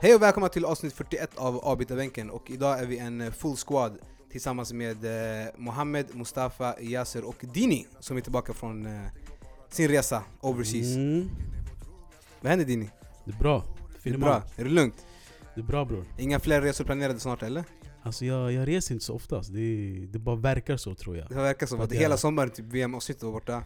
Hej och välkomna till avsnitt 41 av Avbytarbänken och idag är vi en eh, full squad tillsammans med eh, Mohammed, Mustafa, Yasser och Dini som är tillbaka från eh, sin resa overseas. Mm. Vad händer Dini? Det är bra. Är det Finemang. bra? Är det lugnt? Det är bra bror. Inga fler resor planerade snart eller? Alltså jag, jag reser inte så ofta, alltså. det, det bara verkar så tror jag. Det verkar som att att hela jag- sommaren typ VM-avsnittet var borta.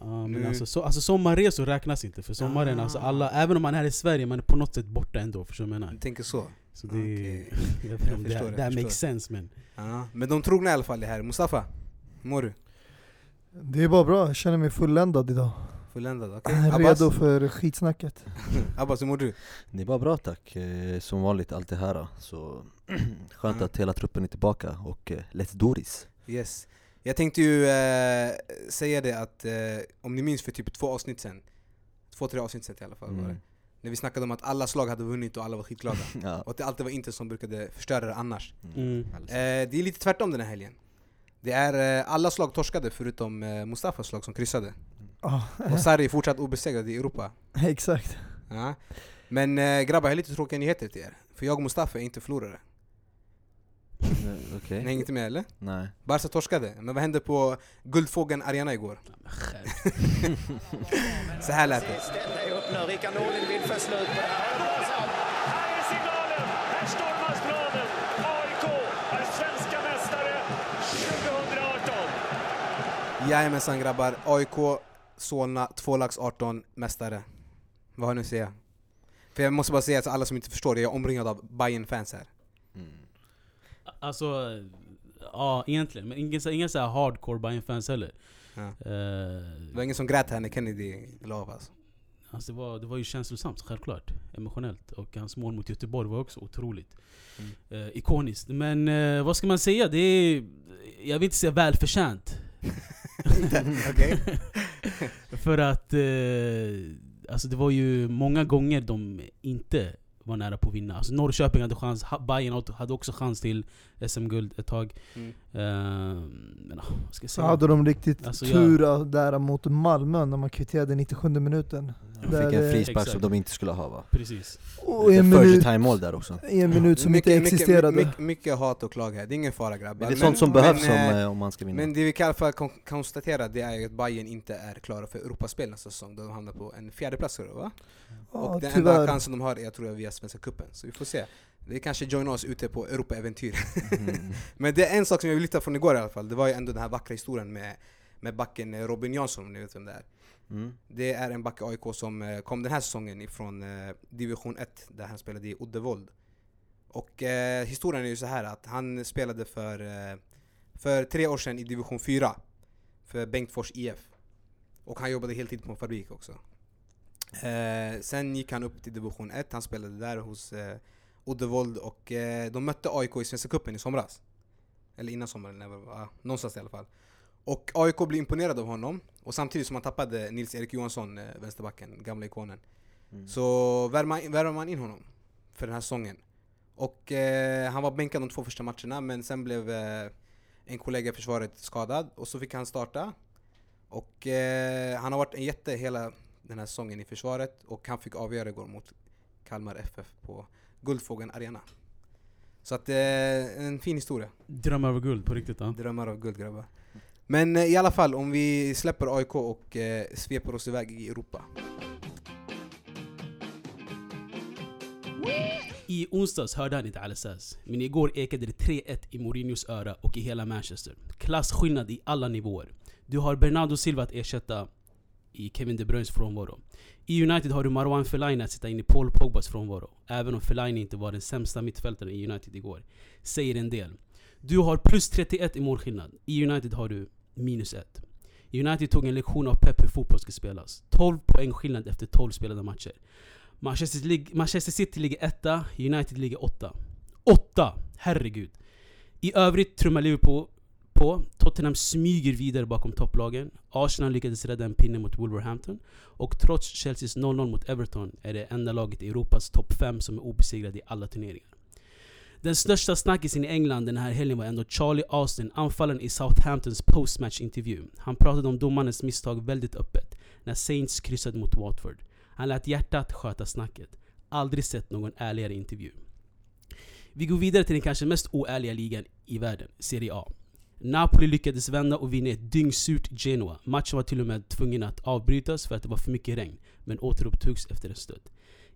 Ja, men alltså, så, alltså sommarresor räknas inte, för sommaren, Ah. alltså alla, även om man är i Sverige, man är på något sätt borta ändå, förstår du vad jag Du menar? tänker så? Så det, Okej. jag vet inte om det, det, det makes sense men Ja. Men de trogna i alla fall är här. Mustafa, hur mår du? Det är bara bra, jag känner mig fulländad idag. Fulländad? Okej. Abbas? Redo för skitsnacket. Abbas, hur mår du? Det är bara bra tack, Eh, som vanligt alltid här Så skönt Mm. att hela truppen är tillbaka och eh, let's do this Yes. Jag tänkte ju eh, säga det att eh, om ni minns för typ två avsnitt sen, två, tre avsnitt sen i alla fall var det. mm. När vi snackade om att alla slag hade vunnit och alla var skitglada. ja. och att det alltid var Inter som brukade förstöra det annars. Mm. Alltså. Eh, det är lite tvärtom den här helgen. Det är eh, alla slag torskade förutom eh, Mustafas slag som kryssade. Ah, Och Sarri är fortsatt obesegrad i Europa. exakt. Ja. Men eh, grabbar, jag har lite tråkiga nyheter till er. För jag och Mustafa är inte förlorare. Eh, Okej, Ni hänger inte med eller? nej Barca torskade, men vad hände på Guldfågeln Arena igår? Så här lät det. Rickard Norling vill få slut på det här. Här är signalen! Här stormas planen! AIK är svenska mästare 2018! Jajamensan grabbar, AIK, Solna, tvålags 18 mästare. Vad har ni att säga? För jag måste bara säga till alla som inte förstår det, jag är omringad av bayern fans här. mm. Alltså, ja egentligen, men ingen, så- ingen så här hardcore bayern fans heller. Ja. Eh, Det var ingen som grät här när Kennedy la av alltså. Alltså det, var, det var ju känslosamt, självklart. Emotionellt. Och hans mål mot Göteborg var också otroligt. Mm. Eh, ikoniskt. Men eh, vad ska man säga? Det är, jag vill inte säga välförtjänt. Okej? För att eh, alltså det var ju många gånger de inte var nära på att vinna. Alltså Norrköping hade chans, Bayern hade också chans till SM-guld ett tag. Mm. Eh, men vad ska jag säga? hade de riktigt Alltså, jag- tur där mot Malmö när man kvitterade 97 minuten. De fick en eh, frispark som de inte skulle ha va? Precis. Och en minut, time-mål där också en minut som mycket, inte existerade. Mycket, mycket, mycket hat och klag här, det är ingen fara grabbar. Men det är sånt som behövs men, om, eh, eh, om man ska vinna Men det vi kan i alla fall kon- konstatera det är att Bayern inte är klara för Europaspel nästa säsong, då de hamnar på en fjärde plats tror jag, va? ja, och den enda tyvärr. chansen de har är tror jag via Svenska Cupen, så vi får se. Det kanske joinar oss ute på Europa-äventyr. Mm. Men det är en sak som jag vill lyfta från igår i alla fall, det var ju ändå den här vackra historien med, med backen eh, Robin Jansson, om ni vet vem det är. Mm. Det är en back i AIK som eh, kom den här säsongen ifrån eh, division 1 där han spelade i Uddevold. Och eh, historien är ju så här att han spelade för, eh, för tre år sedan i division 4 för Bengtfors IF. Och han jobbade heltid på en fabrik också. Eh, sen gick han upp till division 1, han spelade där hos Uddevold och eh, de mötte AIK i Svenska Cupen i somras. Eller innan sommaren, var, ja, någonstans i alla fall. Och AIK blev imponerade av honom, och samtidigt som man tappade Nils-Erik Johansson, eh, vänsterbacken, gamla ikonen. Mm. Så värvade man, värvade man in honom för den här säsongen. Och eh, han var bänkad de två första matcherna, men sen blev eh, en kollega i försvaret skadad, och så fick han starta. Och eh, han har varit en jätte hela den här säsongen i försvaret, och han fick avgöra igår mot Kalmar FF på Guldfågeln Arena. Så att eh, en fin historia. Drömmar över guld på riktigt. Ja. Drömmar av guld grabbar. Men eh, i alla fall, om vi släpper AIK och eh, sveper oss iväg i Europa. I onsdags hörde han inte Al-Assas, men igår ekade det 3-1 i Mourinhos öra och i hela Manchester. Klasskillnad i alla nivåer. Du har Bernardo Silva att ersätta i Kevin De Bruynes frånvaro. I United har du Marwan Fellaini att sitta in i Paul Pogbas frånvaro. Även om Fellaini inte var den sämsta mittfältaren i United igår. Säger en del. Du har plus 31 i målskillnad. I United har du minus 1. United tog en lektion av Pep hur fotboll ska spelas. 12 poäng skillnad efter 12 spelade matcher. Manchester, League, Manchester City ligger etta, United ligger åtta. Åtta! Herregud. I övrigt trummar Liverpool på. Tottenham smyger vidare bakom topplagen. Arsenal lyckades rädda en pinne mot Wolverhampton. Och trots Chelseas 0-0 mot Everton är det enda laget i Europas topp 5 som är obesegrade i alla turneringar. Den största snackisen i England den här helgen var ändå Charlie Austin, anfallaren i Southamptons postmatch-intervju. Han pratade om domarens misstag väldigt öppet, när Saints kryssade mot Watford. Han lät hjärtat sköta snacket. Aldrig sett någon ärligare intervju. Vi går vidare till den kanske mest oärliga ligan i världen, Serie A. Napoli lyckades vända och vinna ett dyngsurt Genoa. Matchen var till och med tvungen att avbrytas för att det var för mycket regn, men återupptogs efter en stund.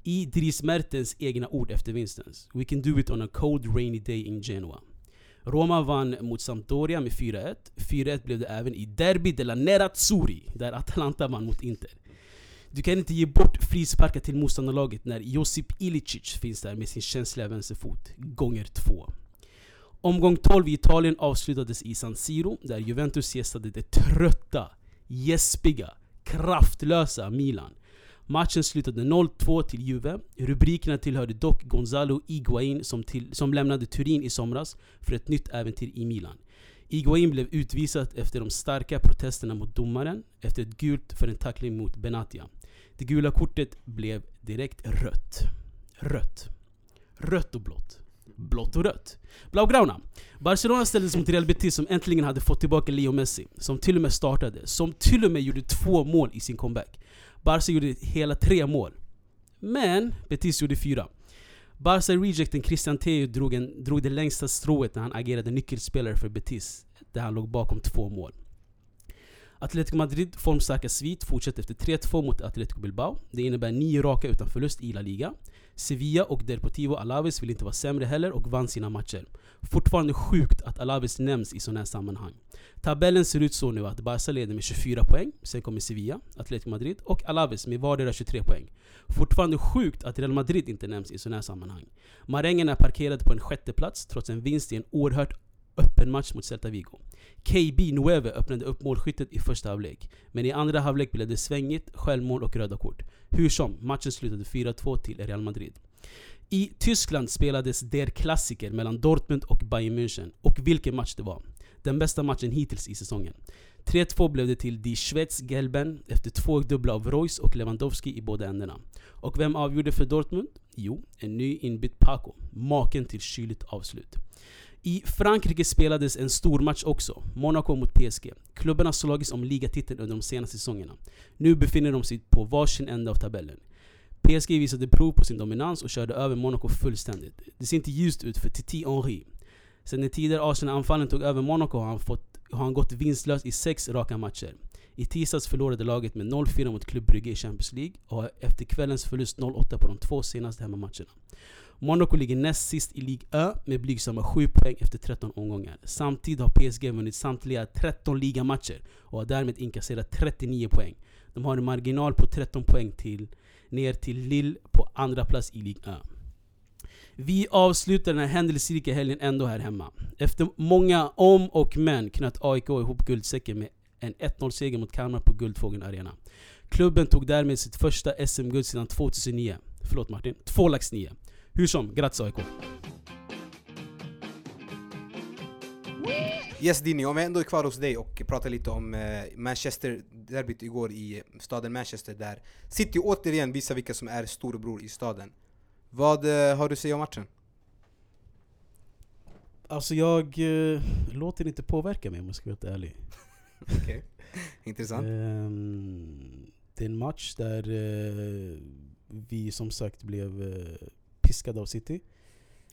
I Dries Mertens egna ord efter vinsten. We can do it on a cold rainy day in Genoa. Roma vann mot Sampdoria med 4-1. 4-1 blev det även i Derby della Nerazzurri, där Atalanta vann mot Inter. Du kan inte ge bort frisparkar till motståndarlaget när Josip Ilicic finns där med sin känsliga vänsterfot, gånger två. Omgång 12 i Italien avslutades i San Siro, där Juventus gästade det trötta, gäspiga, kraftlösa Milan. Matchen slutade 0-2 till Juve. Rubrikerna tillhörde dock Gonzalo Higuain som, till, som lämnade Turin i somras för ett nytt äventyr i Milan. Higuain blev utvisad efter de starka protesterna mot domaren efter ett gult för en tackling mot Benatia. Det gula kortet blev direkt rött. Rött. Rött och blått. Blått och rött. Blaugrana. Barcelona ställdes mot Real Betis som äntligen hade fått tillbaka Leo Messi. Som till och med startade. Som till och med gjorde två mål i sin comeback. Barca gjorde hela tre mål. Men Betis gjorde fyra. Barca-rejecten Christian Teo drog, en, drog det längsta strået när han agerade nyckelspelare för Betis, där han låg bakom två mål. Atletico Madrid formstarka svit fortsätter efter 3-2 mot Atletico Bilbao. Det innebär nio raka utan förlust i La Liga. Sevilla och Deportivo Alaves vill inte vara sämre heller och vann sina matcher. Fortfarande sjukt att Alaves nämns i sådana här sammanhang. Tabellen ser ut så nu att Barca leder med 24 poäng, sen kommer Sevilla, Atletico Madrid och Alaves med vardera 23 poäng. Fortfarande sjukt att Real Madrid inte nämns i sådana här sammanhang. Marängen är parkerad på en sjätte plats trots en vinst i en oerhört öppen match mot Celta Vigo. KB Nueve öppnade upp målskyttet i första halvlek. Men i andra halvlek blev det svängigt, självmål och röda kort. Hur som, matchen slutade 4-2 till Real Madrid. I Tyskland spelades Der Klassiker mellan Dortmund och Bayern München. Och vilken match det var! Den bästa matchen hittills i säsongen. 3-2 blev det till Die Schweiz Gelben efter två dubbla av Reus och Lewandowski i båda ändarna. Och vem avgjorde för Dortmund? Jo, en ny inbytt Paco. Maken till kyligt avslut. I Frankrike spelades en stor match också. Monaco mot PSG. Klubbarna slagits om ligatiteln under de senaste säsongerna. Nu befinner de sig på varsin ände av tabellen. PSG visade prov på sin dominans och körde över Monaco fullständigt. Det ser inte ljust ut för Titi Henry. Sen den tidigare Arsenal-anfallen tog över Monaco har han, fått, har han gått vinstlös i sex raka matcher. I tisdags förlorade laget med 0-4 mot Club Brugge i Champions League och har efter kvällens förlust 0-8 på de två senaste hemmamatcherna. Monaco ligger näst sist i Ligue Ö med blygsamma 7 poäng efter 13 omgångar. Samtidigt har PSG vunnit samtliga 13 ligamatcher och har därmed inkasserat 39 poäng. De har en marginal på 13 poäng till, ner till Lille på andra plats i Ligue Ö. Vi avslutar den här händelserika helgen ändå här hemma. Efter många om och men knöt AIK ihop guldsäcken med en 1-0-seger mot Kalmar på Guldfågeln Arena. Klubben tog därmed sitt första SM-guld sedan 2009. Förlåt Martin, 2 lax 9. Hur som, grattis AIK! Yes Dini, om vi ändå är kvar hos dig och pratar lite om eh, Manchester-derbyt igår i staden Manchester där City återigen visar vilka som är storebror i staden. Vad eh, har du att säga om matchen? Alltså jag eh, låter inte påverka mig om jag ska vara helt ärlig. Okej, intressant. Ehm, det är en match där eh, vi som sagt blev eh, piskade av City.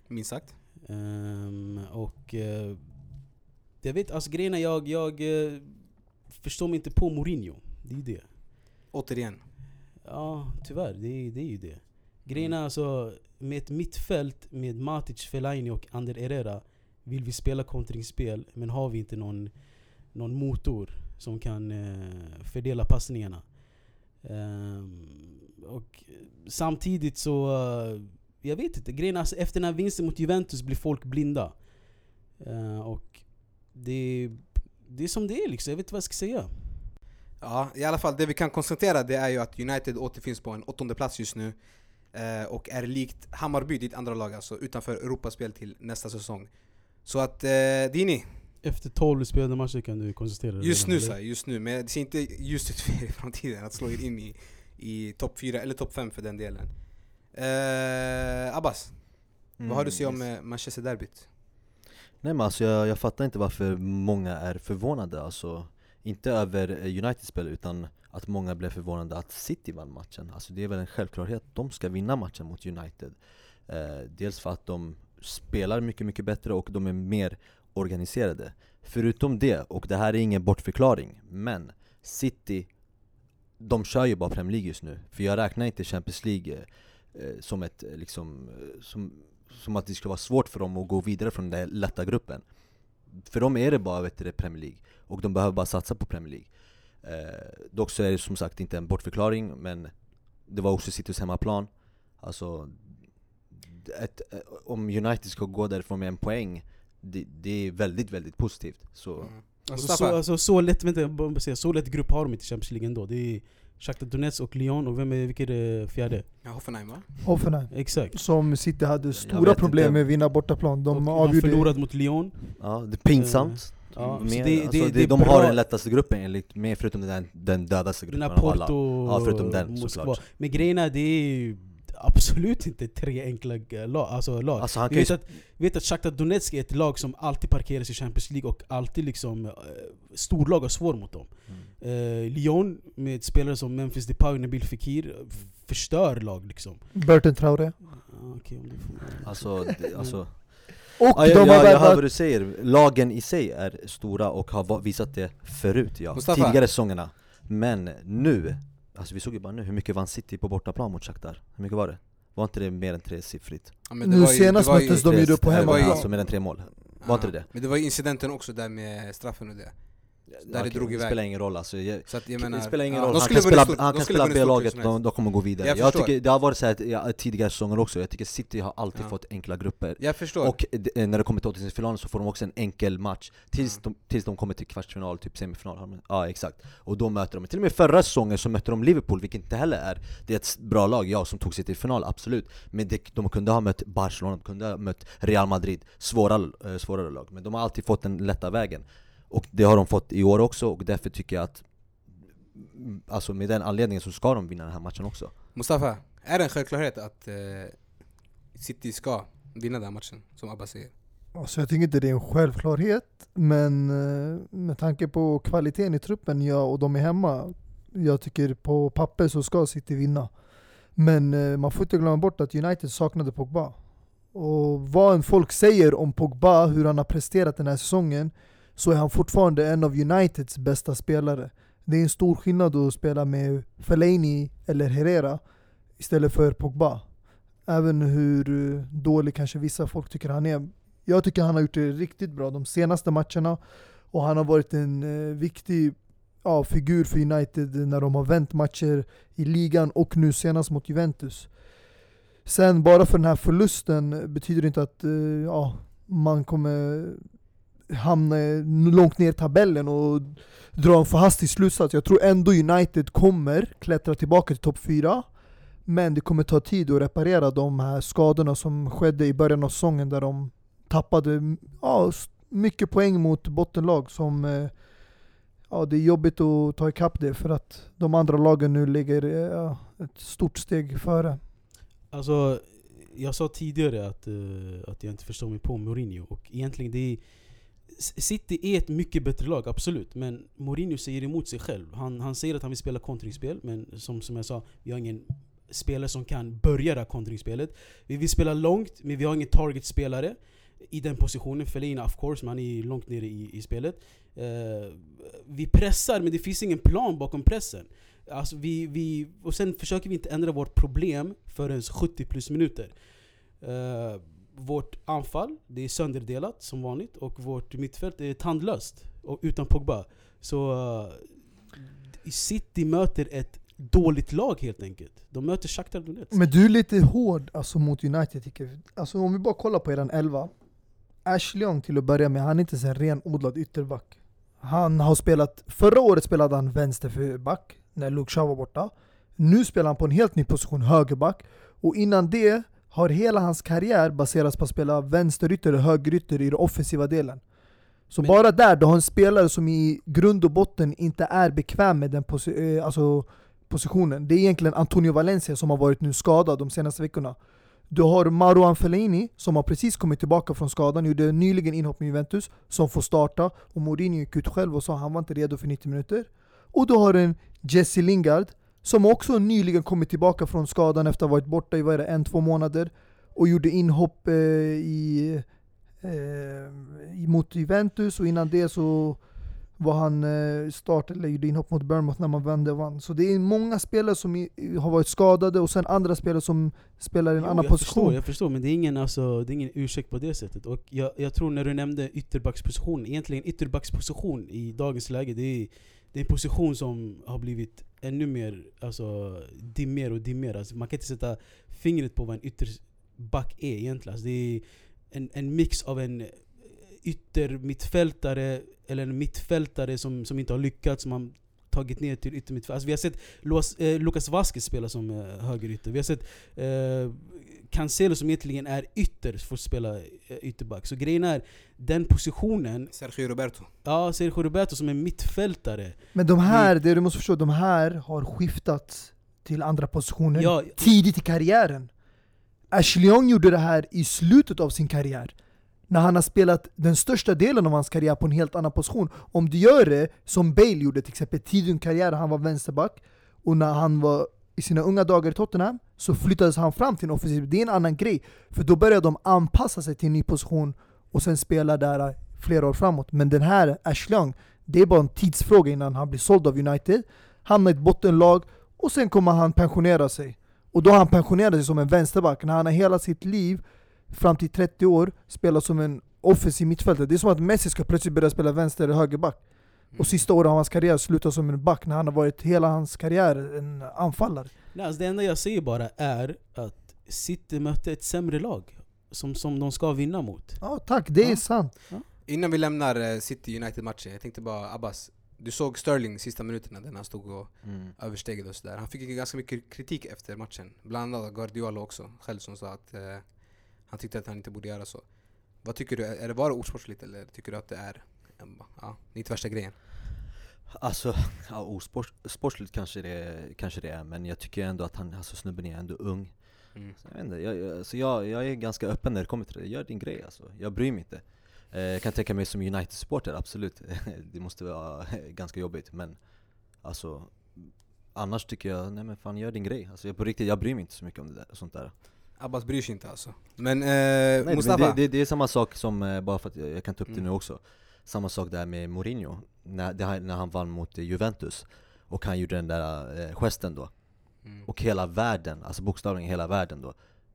Minst sagt. Ehm, och eh, jag vet, alltså grejen är jag, jag eh, förstår mig inte på Mourinho. Det är ju det. Återigen. Ja, tyvärr. Det är, det är ju det. Grejen är alltså, med ett mittfält med Matic, Fellaini och Ander Herrera vill vi spela kontringsspel, men har vi inte någon, någon motor som kan eh, fördela passningarna. Ehm, och samtidigt så, eh, jag vet inte, grejen alltså, efter den här vinsten mot Juventus blir folk blinda. Eh, och det, det är som det är liksom, jag vet inte vad jag ska säga. Ja, i alla fall det vi kan konstatera det är ju att United återfinns på en åttonde plats just nu. Eh, och är likt Hammarby, ditt andra lag alltså, utanför Europaspel till nästa säsong. Så att, eh, Dini, Efter 12 spelade matcher kan du konstatera det just redan, nu så här, just nu, men det ser inte ljust ut för er i framtiden att slå er in i, i topp 4 eller topp 5 för den delen. Eh, Abbas, Vad har du att säga om yes. eh, Manchester-derbyt? Nej men alltså jag, jag fattar inte varför många är förvånade alltså Inte över eh, Uniteds spel utan att många blev förvånade att City vann matchen. Alltså det är väl en självklarhet, de ska vinna matchen mot United. Eh, Dels för att de spelar mycket, mycket bättre och de är mer organiserade. Förutom det, och det här är ingen bortförklaring, men City de kör ju bara Premier League just nu, för jag räknar inte Champions League eh, som ett eh, liksom, eh, som, som att det skulle vara svårt för dem att gå vidare från den där lätta gruppen. För dem är det bara vet du, det, Premier League, och de behöver bara satsa på Premier League. Eh, Dock så är det som sagt inte en bortförklaring, men det var också Citys hemmaplan. Alltså, ett, eh, om United ska gå därifrån med en poäng, det, det är väldigt, väldigt positivt. Så Mm. Alltså, så, alltså, så lätt, vänta, jag säga, så lätt grupp har de inte i Champions League ändå. Det är Shakhtar Donetsk och Lyon, och vem är, vilket är det fjärde? ja, Hoffenheim va? Hoffenheim. Exakt. Som City hade stora problem inte. med att vinna bortaplan. De och avgjorde... förlorat mot Lyon. Ja, det är pinsamt Ja, så Mer, det, alltså, det, det, de bra. har den lättaste gruppen enligt mig, förutom den, den dödaste Den gruppen här av alla Porto, Ja, förutom den, Moskva. såklart. Men grejen är, det är absolut inte tre enkla eh, lag. Alltså, lag. Alltså han Vi vet ju, att, vi vet att Shakhtar Donetsk är ett lag som alltid parkeras i Champions League och alltid liksom eh, storlag har svårt mot dem. Mm. Eh, Lyon med spelare som Memphis Depay och Nabil Fekir f- förstör lag liksom. Burton Traoré. Ah, okej, om det får- alltså, det, alltså Och ja, de jag, hör vad du säger, lagen i sig är stora och har visat det förut ja, Mustafa. tidigare säsongerna Men nu, alltså vi såg ju bara nu hur mycket vann City på bortaplan mot Shakhtar? Hur mycket var det? Var inte det mer än tresiffrigt? Ja, men Nu var ju- senast det möttes de ju då på hemmaplan. Alltså mer än tre mål var inte det? Men det var ju incidenten också där med straffen och det Där det drog det iväg. spelar ingen roll alltså. Jag, Så att jag menar, det spelar ingen ja, roll, de han kan spela, stort- han de kan spela B-laget, de, de kommer gå vidare. Jag Jag, tycker, det har varit så här, ja, tidigare säsonger också, jag tycker City har alltid Ja. fått enkla grupper. Jag förstår. Och d- när det kommer till åttondelsfinalen så får de också en enkel match. Tills, de, tills de kommer till kvartsfinal, typ semifinal. De- Ja exakt, och då möter de, till och med förra säsongen så mötte de Liverpool, vilket inte heller är Det är ett bra lag, ja, som tog sig till final, absolut. Men det, de kunde ha mött Barcelona, de kunde ha mött Real Madrid, svåra, eh, svårare lag. Men de har alltid fått den lätta vägen Och det har de fått i år också, och därför tycker jag att Alltså med den anledningen så ska de vinna den här matchen också Mustafa, är det en självklarhet att eh, City ska vinna den här matchen? Som Abba säger Alltså jag tycker inte det är en självklarhet, men eh, med tanke på kvaliteten i truppen ja, och de är hemma, jag tycker på papper så ska City vinna. Men eh, man får inte glömma bort att United saknade Pogba. Och vad än folk säger om Pogba, hur han har presterat den här säsongen, så är han fortfarande en av Uniteds bästa spelare. Det är en stor skillnad att spela med Fellaini eller Herrera istället för Pogba. Även hur eh, dålig kanske vissa folk tycker han är. Jag tycker han har gjort det riktigt bra de senaste matcherna och han har varit en eh, viktig ja, figur för United när de har vänt matcher i ligan och nu senast mot Juventus. Sen bara för den här förlusten betyder det inte att eh, ja, man kommer hamna långt ner i tabellen och dra en för hastig slutsats. Jag tror ändå United kommer klättra tillbaka till topp 4 men det kommer ta tid att reparera de här skadorna som skedde i början av säsongen där de tappade ja, mycket poäng mot bottenlag som eh, Ja det är jobbigt att ta ikapp det för att de andra lagen nu ligger eh, ja, ett stort steg före. Alltså, jag sa tidigare att, eh, att jag inte förstår mig på Mourinho, och egentligen det är City är ett mycket bättre lag, absolut. Men Mourinho säger emot sig själv. Han, han säger att han vill spela kontringsspel, men som, som jag sa, vi har ingen spelare som kan börja det här kontringsspelet. Vi vill spela långt, men vi har ingen target-spelare i den positionen. Fellaini of course, men han är långt nere i, i spelet. Uh, vi pressar, men det finns ingen plan bakom pressen. Alltså vi, vi, och sen försöker vi inte ändra vårt problem förrän 70 plus minuter. Uh, vårt anfall, det är sönderdelat som vanligt och vårt mittfält är tandlöst och utan Pogba. Så uh, City möter ett dåligt lag helt enkelt. De möter Shakhtar Donetsk. Men du är lite hård alltså, mot United tycker jag. Alltså om vi bara kollar på eran elva. Ashley Young till att börja med, han är inte en renodlad ytterback. Han har spelat, förra året spelade han vänsterback när Luke Shaw var borta. Nu spelar han på en helt ny position, högerback. Och innan det har hela hans karriär baserats på att spela vänsterytter och högerytter i den offensiva delen. Så Men- bara där, du har en spelare som i grund och botten inte är bekväm med den posi- eh, alltså positionen. Det är egentligen Antonio Valencia som har varit nu skadad de senaste veckorna. Du har Marouane Fellaini som har precis kommit tillbaka från skadan, gjorde nyligen inhopp med Juventus, som får starta. Och Mourinho gick ut själv och sa att han var inte redo för 90 minuter. Och du har en Jesse Lingard som också nyligen kommit tillbaka från skadan efter att ha varit borta i vad är det, en, två månader. Och gjorde inhopp eh, i, eh, mot Juventus och innan det så var han eh, start eller gjorde inhopp mot Bournemouth när man vände och vann. Så det är många spelare som i, har varit skadade och sen andra spelare som spelar i en Jo, annan jag position. Förstår, jag förstår, men det är ingen, alltså, det är ingen ursäkt på det sättet. Och jag, jag tror när du nämnde ytterbacksposition, egentligen ytterbacksposition i dagens läge, det är, det är en position som har blivit ännu mer alltså, dimmer och dimmer. Alltså, man kan inte sätta fingret på vad en ytterback är egentligen. Alltså, det är en, en mix av en yttermittfältare, eller en mittfältare som, som inte har lyckats, som har tagit ner till yttermittfältare. Alltså, vi har sett eh, Lukas Vasquez spela som eh, högerytter. Vi har sett eh, Cancelo som egentligen är ytter får spela eh, ytterback. Så grejen är, den positionen, Sergio Roberto. ja Sergio Roberto som är mittfältare. Men de här, det du måste förstå, de här har skiftat till andra positioner Ja, tidigt i karriären. Ashley Young gjorde det här i slutet av sin karriär. När han har spelat den största delen av hans karriär på en helt annan position. Om du gör det som Bale gjorde till exempel tidigt i karriären, han var vänsterback. Och när han var i sina unga dagar i Tottenham så flyttades han fram till en offensiv. Det är en annan grej. För då började de anpassa sig till en ny position och sen spela där eh, flera år framåt. Men den här Ashley Young, det är bara en tidsfråga innan han blir såld av United. Hamnar i ett bottenlag och sen kommer han pensionera sig. Och då har han pensionerat sig som en vänsterback, när han har hela sitt liv, fram till 30 år, spelat som en offensiv mittfältare. Det är som att Messi ska plötsligt börja spela vänster eller högerback. Och sista året av hans karriär slutar som en back, när han har varit hela hans karriär en anfallare. Nej, alltså det enda jag säger bara är att City mötte ett sämre lag. Som, som de ska vinna mot. Ja tack, det är Ja. sant. Innan vi lämnar eh, City United-matchen, jag tänkte bara Abbas, du såg Sterling sista minuterna när han stod och Mm. överstegade och sådär. Han fick ganska mycket kritik efter matchen. Bland annat Guardiola också, själv som sa att eh, han tyckte att han inte borde göra så. Vad tycker du? Är det bara osportsligt eller tycker du att det är ja, inte värsta grejen? Alltså, ja, osportsligt kanske det, kanske det är, men jag tycker ändå att han, alltså snubben är ändå ung. Mm. Så jag, vet inte, jag, jag, alltså jag, jag är ganska öppen när det kommer till det, gör din grej alltså, jag bryr mig inte. Eh, Jag kan tänka mig som United-supporter, absolut, det måste vara ganska jobbigt men Alltså Annars tycker jag, nej men fan gör din grej, alltså jag, på riktigt, jag bryr mig inte så mycket om det där, sånt där. Abbas bryr sig inte alltså. Men eh, Nej, men Mustafa, det, det, det är samma sak som, eh, bara för att jag, jag kan ta upp det Mm. nu också Samma sak där med Mourinho, när, det när han vann mot eh, Juventus Och han gjorde den där eh, gesten då mm. Och hela världen, alltså bokstavligen hela världen då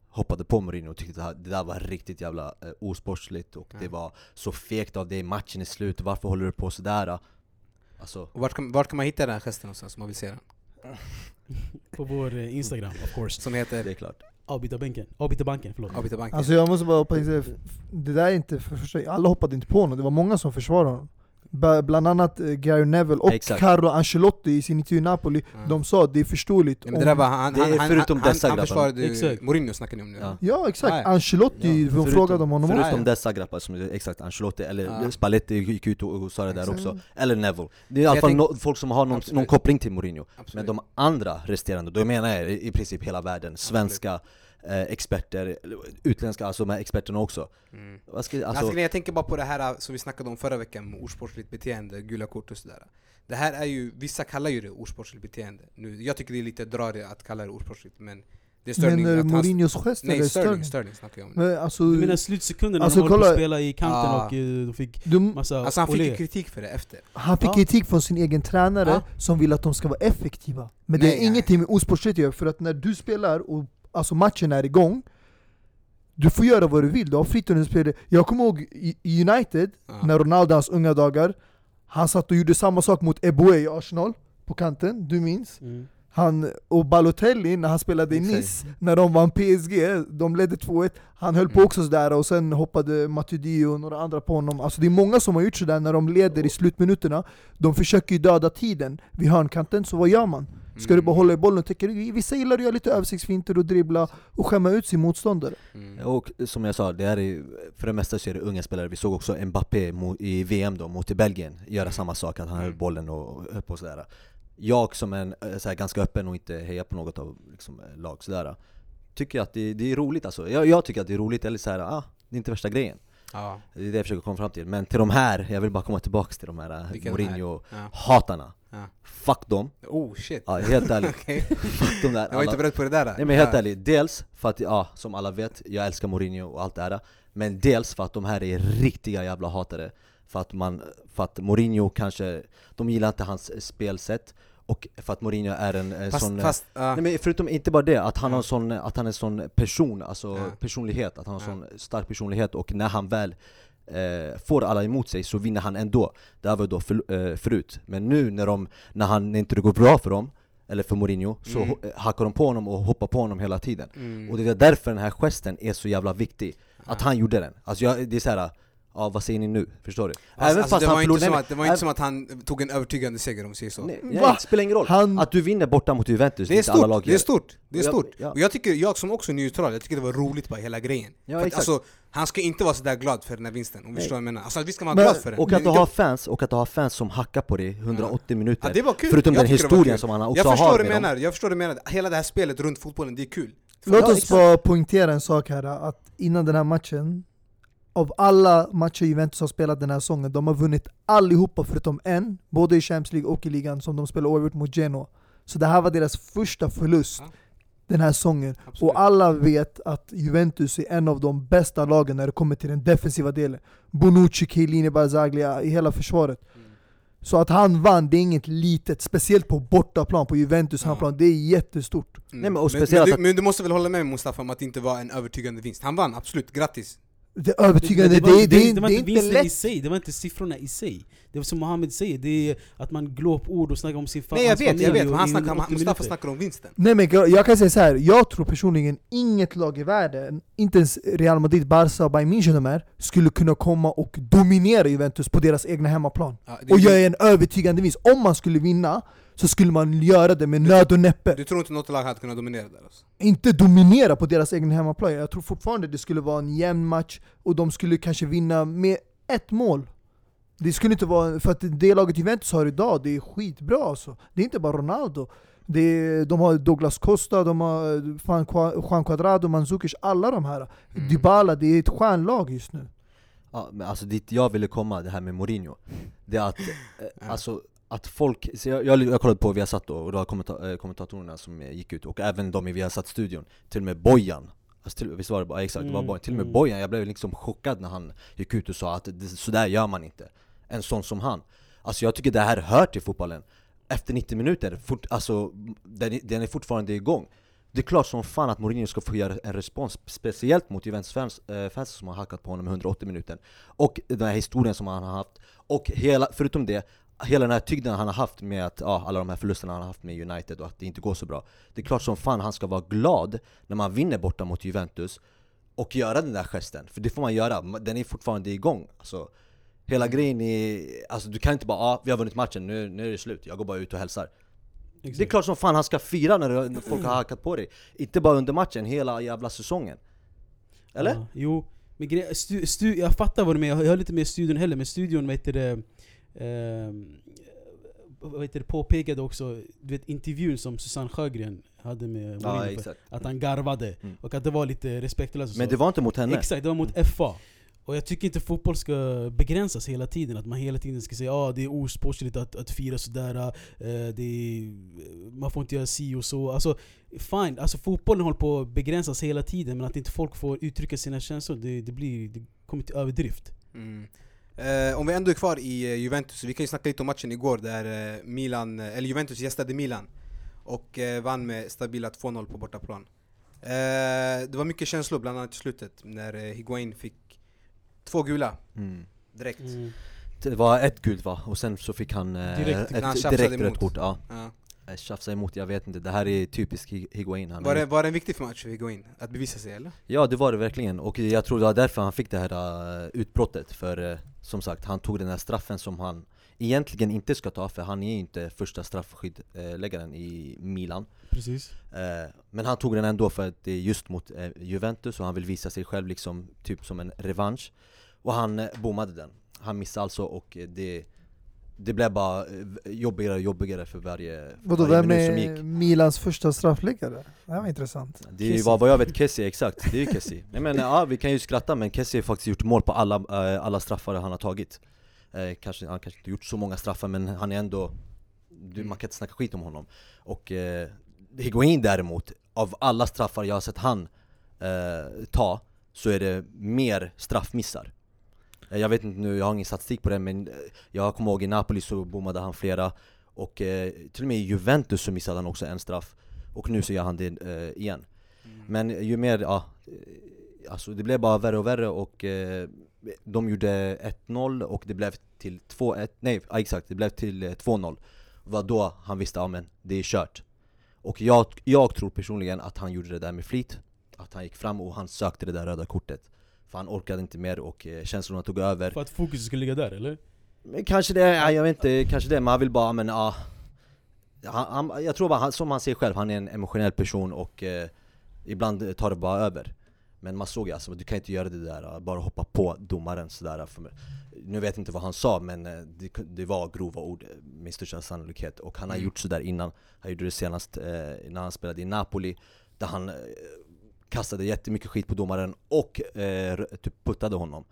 Hoppade på Mourinho och tyckte att det där var riktigt jävla eh, osportsligt och det Ja. var så fegt av dig, matchen är slut, varför håller du på sådär? Alltså, och vart, kan, vart kan man hitta den här gesten någonstans om man vill se den? På vår eh, Instagram of course. Som det heter är klart Avbytarbanken. Avbytarbanken, förlåt. Avbytarbanken. Alltså jag måste bara hoppa in, det där är inte för för sig, alla hoppade inte på honom, det var många som försvarade honom. Bland annat eh, Gary Neville och Exakt. Carlo Ancelotti i sin intervju i Napoli, Ja. de sa att det är förståeligt Nej, men det där var han, Det är han, förutom han, dessa han, han grabbar. försvarade Exakt. Mourinho snackar ni om nu. Ja. Ja exakt, Nej. Ancelotti, de Förutom- frågade om honom. Förutom Ja. dessa grabbar som, exakt, Ancelotti eller Ja. Spalletti gick ut och, och sa det där Exakt. också Eller Neville Det är i alla fall tänk- no, folk som har någon, Absolut. någon koppling till Mourinho Absolut. Men de andra resterande, då menar jag i i princip hela världen, svenska eh, experter, utländska, alltså med experterna också Mm. Vad ska, Alltså, alltså, jag tänker bara på det här som vi snackade om förra veckan med osportsligt beteende, gula kort och sådär. Det här är ju, vissa kallar ju det osportsligt beteende. Nu, jag tycker det är lite drarigt att kalla det osportsligt men det är Sterling Men eh, att han- Mourinhos gest Nej, eller Sterling, Sterling? Sterling snackar jag om. Men alltså, Du menar slutsekunderna Alltså, när de håller på att spela i kanten Ah. och eh, de fick du, massa Alltså han fick olé. ju kritik för det efter. han fick Ja. kritik från sin egen tränare Ja. som vill att de ska vara effektiva. Men det Nej, är nej. ingenting med osportsligt att för att när du spelar och alltså matchen är igång, du får göra vad du vill, du har fritt. Jag kommer ihåg i United, Ja. när Ronaldo hans unga dagar, han satt och gjorde samma sak mot Eboué i Arsenal, på kanten, du minns? Mm. Han, och Balotelli när han spelade i. Nice, när de vann PSG, de ledde 2-1 Han höll på Mm. också sådär och sen hoppade Matuidi och några andra på honom Alltså det är många som har gjort sådär när de leder i slutminuterna De försöker ju döda tiden vid hörnkanten, så vad gör man? Ska du bara hålla i bollen och tycker vissa gillar att göra lite översiktsfinter och dribbla och skämma ut sin motståndare Mm. och som jag sa, det är, för det mesta så är det unga spelare, vi såg också Mbappé i VM då, mot Belgien, göra samma sak, att han höll Mm. bollen och höll på sådär Jag som är en, eh, så här, ganska öppen och inte hejar på något av liksom, eh, lag sådär tycker att det, det är roligt alltså. Jag, jag tycker att det är roligt, eller så här, ah, det är inte värsta grejen. Ja. Det är det jag försöker komma fram till. Men till de här, jag vill bara komma tillbaka till de här eh, Mourinho-hatarna. Ja. Fuck dem. Oh shit. Ja, helt ärligt. Okej. Fuck dem där. Jag var inte alla- beredd på det där. Nej men helt Ja. ärligt, dels för att, ja, som alla vet, jag älskar Mourinho och allt det här Men dels för att de här är riktiga jävla hatare För att, man, för att Mourinho kanske, de gillar inte hans eh, spelsätt Och för att Mourinho är en, eh, Fast, sån... fast ja. Nej men förutom inte bara det, att han, har Ja. en sån, att han är en sån person, alltså Ja. personlighet Att han har en Ja. sån stark personlighet och när han väl eh, får alla emot sig så vinner han ändå. Det här var då för, eh, förut, men nu när, de, när, han, när inte det går bra för dem eller för Mourinho, så Mm. ho- hackar de på honom och hoppar på honom hela tiden. Mm. Och det är därför den här gesten är så jävla viktig. Att han gjorde den, alltså jag, det är såhär, ja vad säger ni nu? Förstår du? Alltså, alltså, det var, inte förlorade- som att, det var inte som att han tog en övertygande seger om vi säger så. Nej, nej, det spelar ingen roll, Han- att du vinner borta mot Juventus, Det är inte alla stort, lag det är stort, det är Ja, stort. ja. Och jag tycker, jag som också är neutral, jag tycker det var roligt bara hela grejen. Ja, för att, alltså, han ska inte vara sådär glad för den här vinsten, om du förstår vad jag menar. Alltså vi ska vara Men- glad för den. Och att du har fans, och att du har fans som hackar på dig 180 minuter Ja, det var kul. Förutom Jag den historien som han också jag förstår har med dem. menar, jag förstår vad du menar. Hela det här spelet runt fotbollen, det är kul. Låt Ja, oss bara poängtera en sak här, att innan den här matchen Av alla matcher Juventus har spelat den här säsongen, de har vunnit allihopa förutom en Både i Champions League och i ligan, som de spelade oavgjort mot Genoa Så det här var deras första förlust Ja. den här säsongen Absolut. Och alla vet att Juventus är en av de bästa lagen när det kommer till den defensiva delen Bonucci, Chiellini, Barzaglia, i hela försvaret Mm. Så att han vann, det är inget litet, speciellt på bortaplan, på Juventus Ja. hemmaplan, det är jättestort Mm. Nej, men och men, men, du, men du måste väl hålla med Mustafa om att det inte var en övertygande vinst? Han vann, absolut, grattis! Det är övertygande, det, var, det, det, det var det är inte vinsten i lätt sig, det var inte siffrorna i sig. Det var som Mohammed säger, det är att man glår på ord och snackar om sin fa- Nej jag vet, jag familj vet, men han snackar, om- 180 Mustafa snackar om vinsten. Nej men jag kan säga så här. jag tror personligen inget lag i världen, inte ens Real Madrid, Barca och Bayern München de här, skulle kunna komma och dominera Juventus på deras egna hemmaplan. Ja, Och göra en övertygande vinst. Om man skulle vinna, så skulle man göra det med nöd och näppe. Du tror inte något lag hade kunnat dominera där alltså? Inte dominera på deras egen hemmaplan. Jag tror fortfarande det skulle vara en jämn match, och de skulle kanske vinna med ett mål. Det skulle inte vara, för att det laget Juventus har idag, det är skitbra alltså. Det är inte bara Ronaldo. Det är, de har Douglas Costa, de har Juan Cuadrado, Mandzukic, alla de här. Mm. Dybala, det är ett stjärnlag just nu. Ja, men alltså dit jag ville komma, det här med Mourinho Det är att, eh, alltså att folk, jag, jag, jag kollade på Viasat då, och var kommenta, eh, kommentatorerna som eh, gick ut, och även de i Viasat-studion Till och med Bojan. Alltså till, Visst var det bara, exakt, det var Mm, Bojan, till och med mm. Bojan, jag blev liksom chockad när han gick ut och sa att det, sådär gör man inte. En sån som han. Alltså jag tycker det här hör till fotbollen. Efter 90 minuter, fort, alltså den, är- den är fortfarande igång. Det är klart som fan att Mourinho ska få göra en respons, speciellt mot Juventus-fans eh, fans som har hackat på honom i 180 minuter. Och den här historien som han har haft, och hela, förutom det, hela den här tygden han har haft med att, ja, alla de här förlusterna han har haft med United och att det inte går så bra. Det är klart som fan han ska vara glad när man vinner borta mot Juventus och göra den där gesten, för det får man göra, den är fortfarande igång. Alltså, Hela grejen är, alltså du kan inte bara ah, vi har vunnit matchen, nu, nu är det slut, jag går bara ut och hälsar. Exakt. det är klart som fan han ska fira när folk har hackat på dig. Inte bara under matchen, hela jävla säsongen. Eller? Ja, jo, men gre- stu, stu, jag fattar vad du menar, jag hör lite mer studion heller, men studion vet du det, ehm, vad heter det, påpekade också, du vet intervjun som Susanne Sjögren hade med Ja Mourinho, exakt att han garvade, Mm. och att det var lite respektlöst Men det var inte mot henne Exakt, det var mot FA. Och jag tycker inte fotboll ska begränsas hela tiden, att man hela tiden ska säga att ah, det är osportsligt att, att fira sådär, eh, det är, man får inte göra si och så. Alltså, fine, alltså fotbollen håller på att begränsas hela tiden, men att inte folk får uttrycka sina känslor, det, det, blir, det kommer till överdrift. Mm. Eh, om vi ändå är kvar i eh, Juventus, vi kan ju snacka lite om matchen igår där eh, Milan, eh, eller Juventus gästade Milan och eh, vann med stabila 2-0 på bortaplan. Eh, det var mycket känslor, bland annat i slutet när eh, Higuain fick två gula mm. direkt. Det var ett gult va? Och sen så fick han eh, Direkt, ett direkt emot. rött kort, ja Ja. Eh, Tjafsa emot, jag vet inte, det här är typiskt Hi- Higuain han Var, det, var det en viktig match för Higuain? Att bevisa sig eller? Ja det var det verkligen, och jag tror det var därför han fick det här uh, utbrottet För eh, som sagt, han tog den här straffen som han egentligen inte ska ta För han är ju inte första straffskyddläggaren i Milan Precis. Eh, Men han tog den ändå för att det är just mot eh, Juventus och han vill visa sig själv liksom typ som en revansch Och han eh, bommade den Han missade alltså och eh, det det blev bara eh, jobbigare och jobbigare för varje, för Vadå, varje vem minut som är gick Milans första straffläggare? Det här var intressant. Det är Kessie. vad, jag vet Kessie, exakt, det är ju Kessie Nej men ja, vi kan ju skratta men Kessie har faktiskt gjort mål på alla, eh, alla straffar han har tagit eh, kanske, Han kanske inte gjort så många straffar men han är ändå Man kan inte snacka skit om honom Och eh, Higuain däremot, av alla straffar jag har sett han eh, ta Så är det mer straffmissar Jag vet inte nu, jag har ingen statistik på det men eh, jag kommer ihåg i Napoli så bommade han flera. Och eh, till och med i Juventus så missade han också en straff. Och nu så gör han det eh, igen. Men ju mer, ja eh, Alltså det blev bara värre och värre och eh, De gjorde 1-0 och det blev till 2-1, nej ja, exakt, det blev till eh, 2-0 Det var då han visste, ja men det är kört. Och jag, jag tror personligen att han gjorde det där med flit Att han gick fram och han sökte det där röda kortet För han orkade inte mer och eh, känslorna tog över För att fokus skulle ligga där eller? kanske det, ja, jag vet inte, kanske det, men han vill bara, men ja han, han, Jag tror bara, han, som han säger själv, han är en emotionell person och eh, ibland tar det bara över Men man såg ju alltså, du kan inte göra det där, bara hoppa på domaren sådär mig. Nu vet jag inte vad han sa men eh, det, det var grova ord eh, med största sannolikhet Och han har Mm. gjort sådär innan, han gjorde det senast eh, när han spelade i Napoli Där han eh, kastade jättemycket skit på domaren och eh, typ puttade honom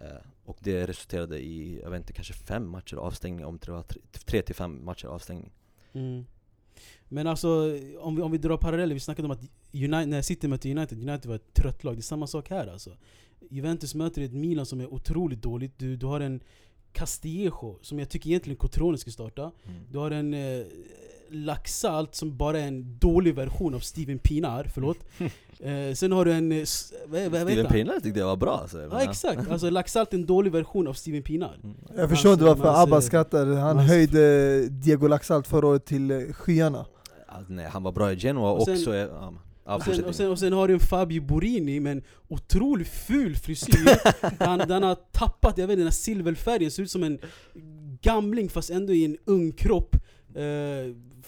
Eh, och det resulterade i, jag vet inte, kanske fem matcher avstängning, om det var tre, tre till fem matcher avstängning Mm. Men alltså, om vi, om vi drar paralleller, vi snackade om att United, när City mötte United, United var ett trött lag. Det är samma sak här alltså. Juventus möter ett Milan som är otroligt dåligt. Du, du har en Castillejo, som jag tycker egentligen Cotrone ska starta. Du har en eh, Laxalt som bara är en dålig version av Steven Pinar, förlåt. eh, sen har du en... eh, Vad, vad, Steven han? Pinar tyckte jag var bra alltså, Ja exakt, alltså Laxalt är en dålig version av Steven Pinar. Mm. Jag förstår inte varför Hans- Abba skrattar, han hans- höjde Diego Laxalt förra året till eh, skyarna. Alltså, nej, han var bra i Genoa Och sen- också, ja, ja, Och sen, och, sen, och sen har du en Fabio Borini med en otroligt ful frisyr den, den har tappat, jag vet inte, den här silverfärgen ser ut som en gamling fast ändå i en ung kropp Eh,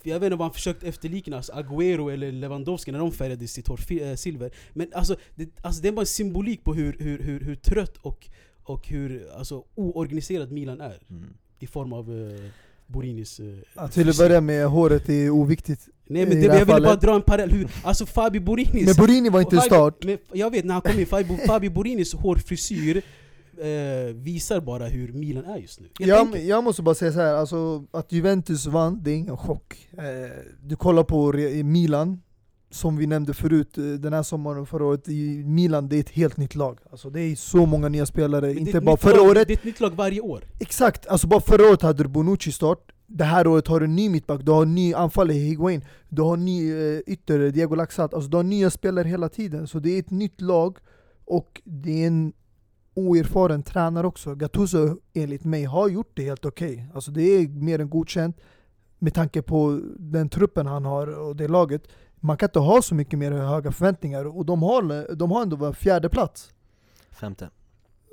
Jag vet inte vad han försökt efterlikna, alltså Agüero eller Lewandowski när de färgade sitt hår fi- eh, silver Men alltså det, alltså det är bara en symbolik på hur, hur, hur, hur trött och, och hur alltså, oorganiserat Milan är Mm. I form av eh, Borinis eh, Ja, till att börja med, håret är ovikttigt. Nej men det jag ville bara dra en parallell, hur, alltså Fabio Borinis Men Borini var inte Fabio- start. Men jag vet, när han kom in, Fabio, Fabio Borinis hårfrisyr eh, visar bara hur Milan är just nu. Jag, jag måste bara säga så här, alltså, att Juventus vann, det är ingen chock. Eh, du kollar på Milan, som vi nämnde förut eh, den här sommaren och förra året, i Milan det är ett helt nytt lag. Alltså, det är så många nya spelare, Men det är inte ett bara nytt förra lag, året. Det är ett nytt lag varje år. Exakt, alltså bara förra året hade du Bonucci start, det här året har du en ny mittback, du har en ny anfallare Higuain, du har en ny eh, ytter, Diego Laxalt, alltså du har nya spelare hela tiden. Så det är ett nytt lag, och det är en oerfaren tränare också. Gattuso enligt mig har gjort det helt okej. Alltså det är mer än godkänt med tanke på den truppen han har och det laget. Man kan inte ha så mycket mer höga förväntningar och de har, de har ändå fjärde plats. Femte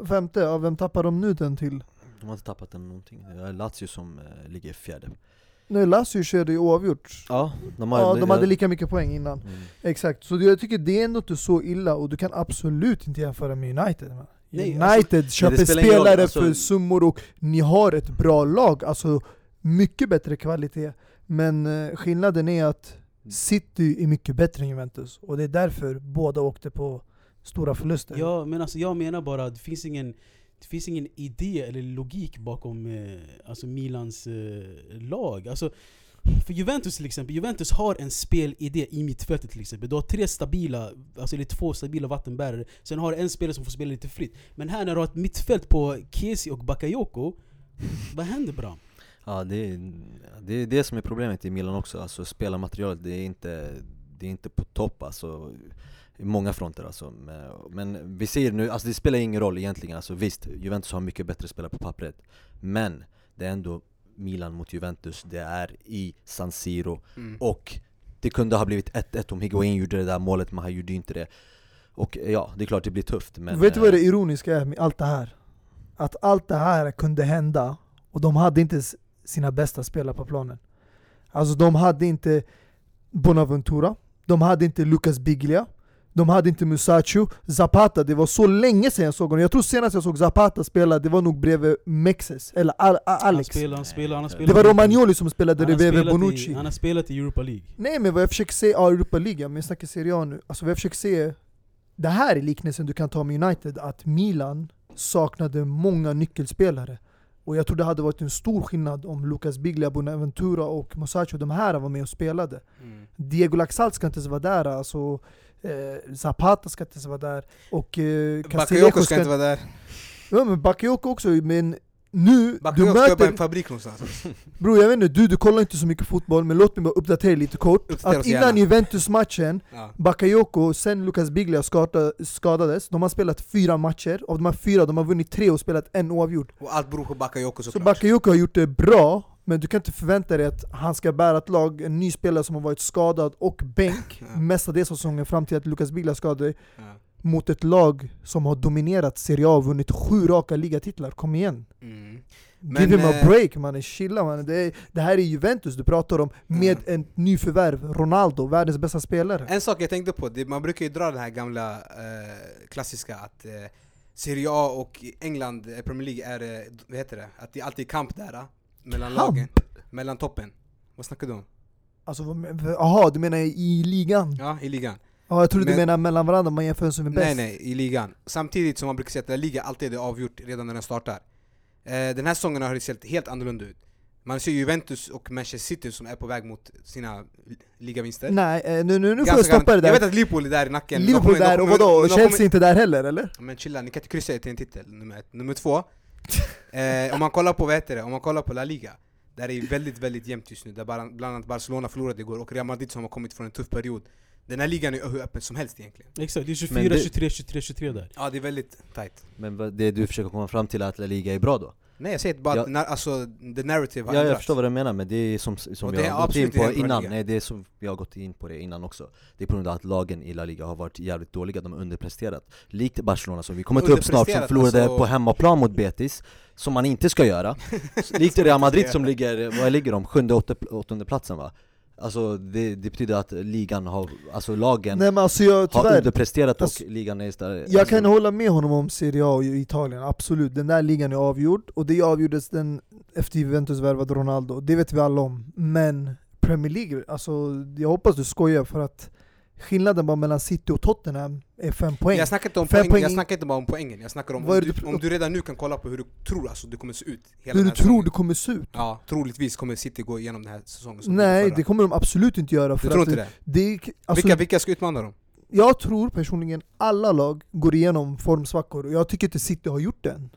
Femte, ja, vem tappar de nu den till? De har inte tappat den någonting, det är Lazio som eh, ligger fjärde Nej, Lazio körde ju oavgjort. Ja, de har Ja, de hade lika mycket poäng innan. mm. Exakt, så jag tycker det är ändå inte så illa och du kan absolut inte jämföra med United. man. Nej, United det köper spelar ingen roll, spelare alltså- för summor och ni har ett bra lag, alltså mycket bättre kvalitet. Men eh, skillnaden är att City är mycket bättre än Juventus och det är därför båda åkte på stora förluster. Ja, men alltså jag menar bara att det finns ingen, det finns ingen idé eller logik bakom eh, alltså Milans eh, lag. Alltså, för Juventus till exempel, Juventus har en spelidé i mittfältet till exempel. Du har tre stabila, alltså eller två stabila vattenbärare, sen har du en spelare som får spela lite fritt. Men här när du har ett mittfält på Kesi och Bakayoko, vad händer bra? Ja det är, det är det som är problemet i Milan också, alltså spelarmaterialet det är inte, det är inte på topp alltså i många fronter alltså. Men- vi ser nu, alltså det spelar ingen roll egentligen alltså visst, Juventus har mycket bättre spelare på pappret Men det är ändå Milan mot Juventus, det är i San Siro Mm. Och det kunde ha blivit 1-1 om Higuain gjorde det där målet, men han gjorde inte det Och ja, det är klart det blir tufft men Vet du vad eh, det ironiska är med allt det här? Att allt det här kunde hända och de hade inte sina bästa spelare på planen. Alltså de hade inte Bonaventura, de hade inte Lucas Biglia, de De hade inte Musacho, Zapata, det var så länge sedan jag såg honom. Jag tror senast jag såg Zapata spela, det var nog bredvid Mexes, eller Al Al Han Alex. spelar, han spelar, han har Det var Romagnoli som spelade han bredvid spelat Bonucci. i, Han har spelat i Europa League. Nej men vad jag försöker säga, ja Europa League, men jag snackar Serie A nu. Alltså vad jag försöker säga, det här är liknelsen du kan ta med United, att Milan saknade många nyckelspelare. Och jag tror det hade varit en stor skillnad om Lucas Biglia, Bonaventura och Musacho, de här var med och spelade. Mm. Diego Laxalt ska inte ens vara där, alltså eh, Zapata ska inte ens vara där. Och eh, Bakayoko Castillejo ska inte vara där. Ja men Bakayoko också, men nu, du Bakayoko ska i möter... en fabrik någonstans. Bror jag vet inte, du, du kollar inte så mycket fotboll, men låt mig bara uppdatera lite kort. Uppdatera Att innan. Juventus-matchen, Ja. Bakayoko, sen Lucas Biglia skada, skadades, de har spelat fyra matcher, av de här fyra de har vunnit tre och spelat en oavgjord. Och allt beror på Bakayoko Så såklart. Bakayoko har gjort det bra, men du kan inte förvänta dig att han ska bära ett lag, en ny spelare som har varit skadad och bänk Ja. mestadels av säsongen fram till att Lucas Biglia skadade Ja. mot ett lag som har dominerat Serie A och vunnit sju raka ligatitlar. Kom igen! Mm. Give Men, him a eh, break mannen, chilla mannen. Det, det här är Juventus du pratar om, med en nyförvärv, Ronaldo, världens bästa spelare. En sak jag tänkte på, det, man brukar ju dra den här gamla eh, klassiska att eh, Serie A och England, eh, Premier League är, eh, vad heter det? Att det alltid är kamp där. Mellan Kamp? lagen. Mellan toppen. Vad snackar du om? Alltså, jaha, du menar i ligan? Ja, i ligan. Ja, jag trodde du Men- menar mellan varandra, man jämför som är bäst. Nej nej, i ligan. Samtidigt som man brukar säga att La Liga alltid är avgjort redan när den startar. Eh, den här säsongen har det sett helt annorlunda ut. Man ser Juventus och Manchester City som är på väg mot sina li- ligavinster. Nej, eh, nu, nu, nu får jag stoppa det garant- Jag vet där. att Liverpool är där i nacken. Liverpool de där, och vadå? Chelsea kommer- inte där heller eller? Men chilla, ni kan inte kryssa er till en titel, nummer ett. Nummer två, eh, om man kollar på vad heter det, om man kollar på La Liga Där är det väldigt, väldigt jämnt just nu, där bara- bland annat Barcelona förlorade igår och Real Madrid som har kommit från en tuff period Den här ligan är hur öppen som helst egentligen Exakt, det är 24, Men det- 23, 23, 23 där. Ja det är väldigt tight Men det du försöker komma fram till är att La Liga är bra då? Nej jag säger bara Ja. att när, alltså, the narrative har Ja, jag ändrats. förstår vad du menar men det är som, som är har gått in på innan, nej det är som vi har gått in på det innan också Det är på grund av att lagen i La Liga har varit jävligt dåliga, de har underpresterat Likt Barcelona som vi kommer ta upp snart, som förlorade alltså- på hemmaplan mot Betis Som man inte ska göra Likt Real Madrid som ligger, vad ligger de? Sjunde, åttonde platsen va? Alltså det, det betyder att ligan har, alltså lagen Nej men alltså jag, har tyvärr, underpresterat Alltså, och ligan är istället jag alltså, kan hålla med honom om Serie A i Italien, absolut. Den där ligan är avgjord, och det avgjordes den efter Juventus värvade Ronaldo, det vet vi alla om. Men Premier League, alltså jag hoppas du skojar för att skillnaden bara mellan City och Tottenham är fem poäng. Jag snackar inte om poäng, poäng jag snackar inte bara om poängen, jag snackar om Vad om du, du- om du redan nu kan kolla på hur du tror alltså det kommer se ut Hur du tror det kommer se ut? Ja, troligtvis kommer City gå igenom den här säsongen som Nej, det kommer de absolut inte göra. Du För tror att inte det? det, alltså, vilka, vilka ska utmana dem? Jag tror personligen alla lag går igenom formsvackor, och jag tycker inte City har gjort det än.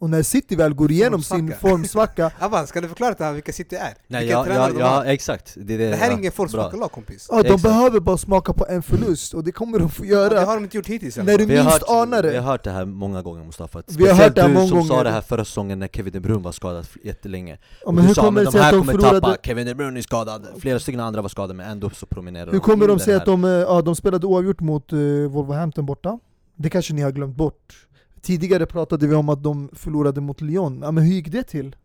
Och när City väl går igenom sin Formsvacka. Abban, ska du förklara till honom vilka City är? Nej vilka ja, tränare ja, de ja har? exakt, det, är det, Det här är ja, ingen formsvacka bra. lag kompis ja, de Exakt. behöver bara smaka på en förlust, och det kommer de få ja, göra. Det har de inte gjort hittills När du Vi har, minst hört, anar det. vi har hört det här många gånger Mustafa, Vi har Speciellt hört det här du många som sa gånger. det här förra säsongen när Kevin De Bruyne var skadad jättelänge Ja, men du hur sa kommer men de här de kommer förlorade... tappa, Kevin De Bruyne är skadad, flera stycken andra var skadade men ändå så promenerar Hur kommer de här. att de, eh, ja, de spelade oavgjort mot uh, Wolverhampton borta? Det kanske ni har glömt bort. Tidigare pratade vi om att de förlorade mot Lyon. Ja, men hur gick det till?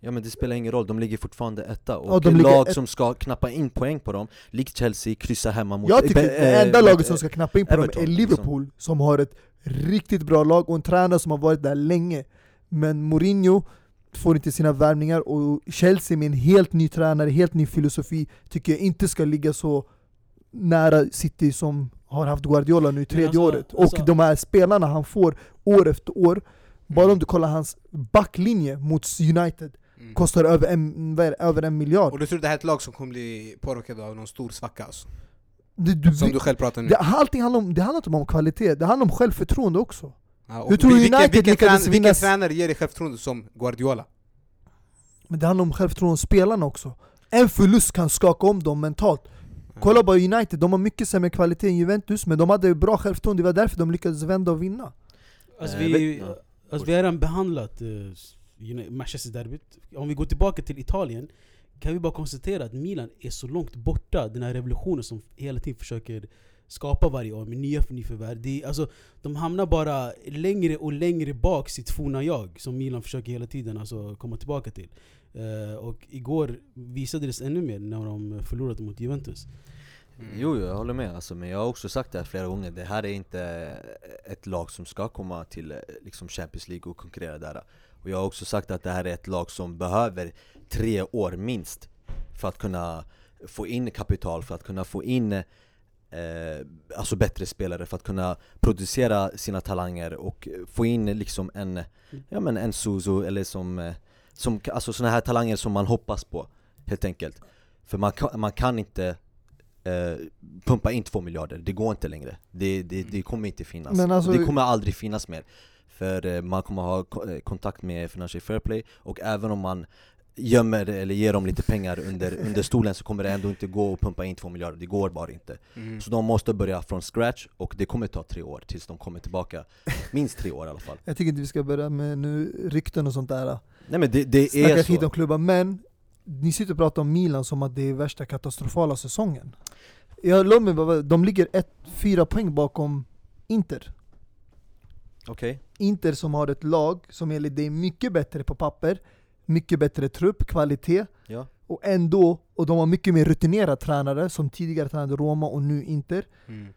Ja men det spelar ingen roll, de ligger fortfarande etta och Ja, lag ett- som ska knappa in poäng på dem, likt Chelsea, kryssa hemma mot... Jag tycker eh, det enda eh, laget som ska knappa in på Everton, dem är liksom. Liverpool, som har ett riktigt bra lag och en tränare som har varit där länge. Men Mourinho får inte sina värvningar och Chelsea med en helt ny tränare, helt ny filosofi, tycker jag inte ska ligga så nära City som har haft Guardiola nu i tredje alltså- året. Och alltså- de här spelarna han får år efter år, bara om du kollar hans backlinje mot United, Mm. kostar över en, över en miljard. Och du tror det här är ett lag som kommer bli påverkade av någon stor svacka alltså? Det, du, Som du själv pratar nu? det, allting handlar om, det handlar inte bara om kvalitet, det handlar om självförtroende också. Ja, Hur tror du vilken, United vilken, lyckades trän, vilken vinna s- tränare ger dig självförtroende som Guardiola? Men det handlar om självförtroende hos spelarna också. En förlust kan skaka om dem mentalt. Kolla bara United, de har mycket sämre kvalitet än Juventus, men de hade bra självförtroende, det var därför de lyckades vända och vinna. Alltså, Eh, vi, alltså, vi har redan behandlat uh, Manchester-derbyt. Om vi går tillbaka till Italien kan vi bara konstatera att Milan är så långt borta, den här revolutionen som hela tiden försöker skapa varje år med nya nyförvärv. Är- Alltså, de hamnar bara längre och längre bak sitt forna jag, som Milan försöker hela tiden alltså, komma tillbaka till. Eh, och igår visade det sig ännu mer när de förlorade mot Juventus. Mm. Jo, jag håller med alltså, men jag har också sagt det här flera gånger, det här är inte ett lag som ska komma till eh, liksom Champions League och konkurrera där Och jag har också sagt att det här är ett lag som behöver tre år minst för att kunna få in kapital, för att kunna få in eh, alltså bättre spelare, för att kunna producera sina talanger och få in liksom en, ja men en Suzu eller som, eh, som alltså såna här talanger som man hoppas på helt enkelt. För man kan, man kan inte eh, pumpa in två miljarder, det går inte längre. Det, det, det kommer inte finnas, Men alltså- det kommer aldrig finnas mer. För eh, man kommer ha eh, kontakt med Financial Fair Play och även om man gömmer eller ger dem lite pengar under, under stolen så kommer det ändå inte gå att pumpa in två miljarder, det går bara inte. Mm. Så de måste börja från scratch och det kommer ta tre år tills de kommer tillbaka. Minst tre år i alla fall. Jag tycker inte vi ska börja med nu rykten och sånt där. Nej men det, det är skit om så klubbar, men ni sitter och pratar om Milan som att det är värsta katastrofala säsongen. Jag låt mig bara, de ligger ett, fyra poäng bakom Inter. Okej, Inter som har ett lag som enligt dig är mycket bättre på papper, mycket bättre trupp, kvalitet, ja och ändå, och de har mycket mer rutinerade tränare som tidigare tränade Roma och nu Inter. Mm.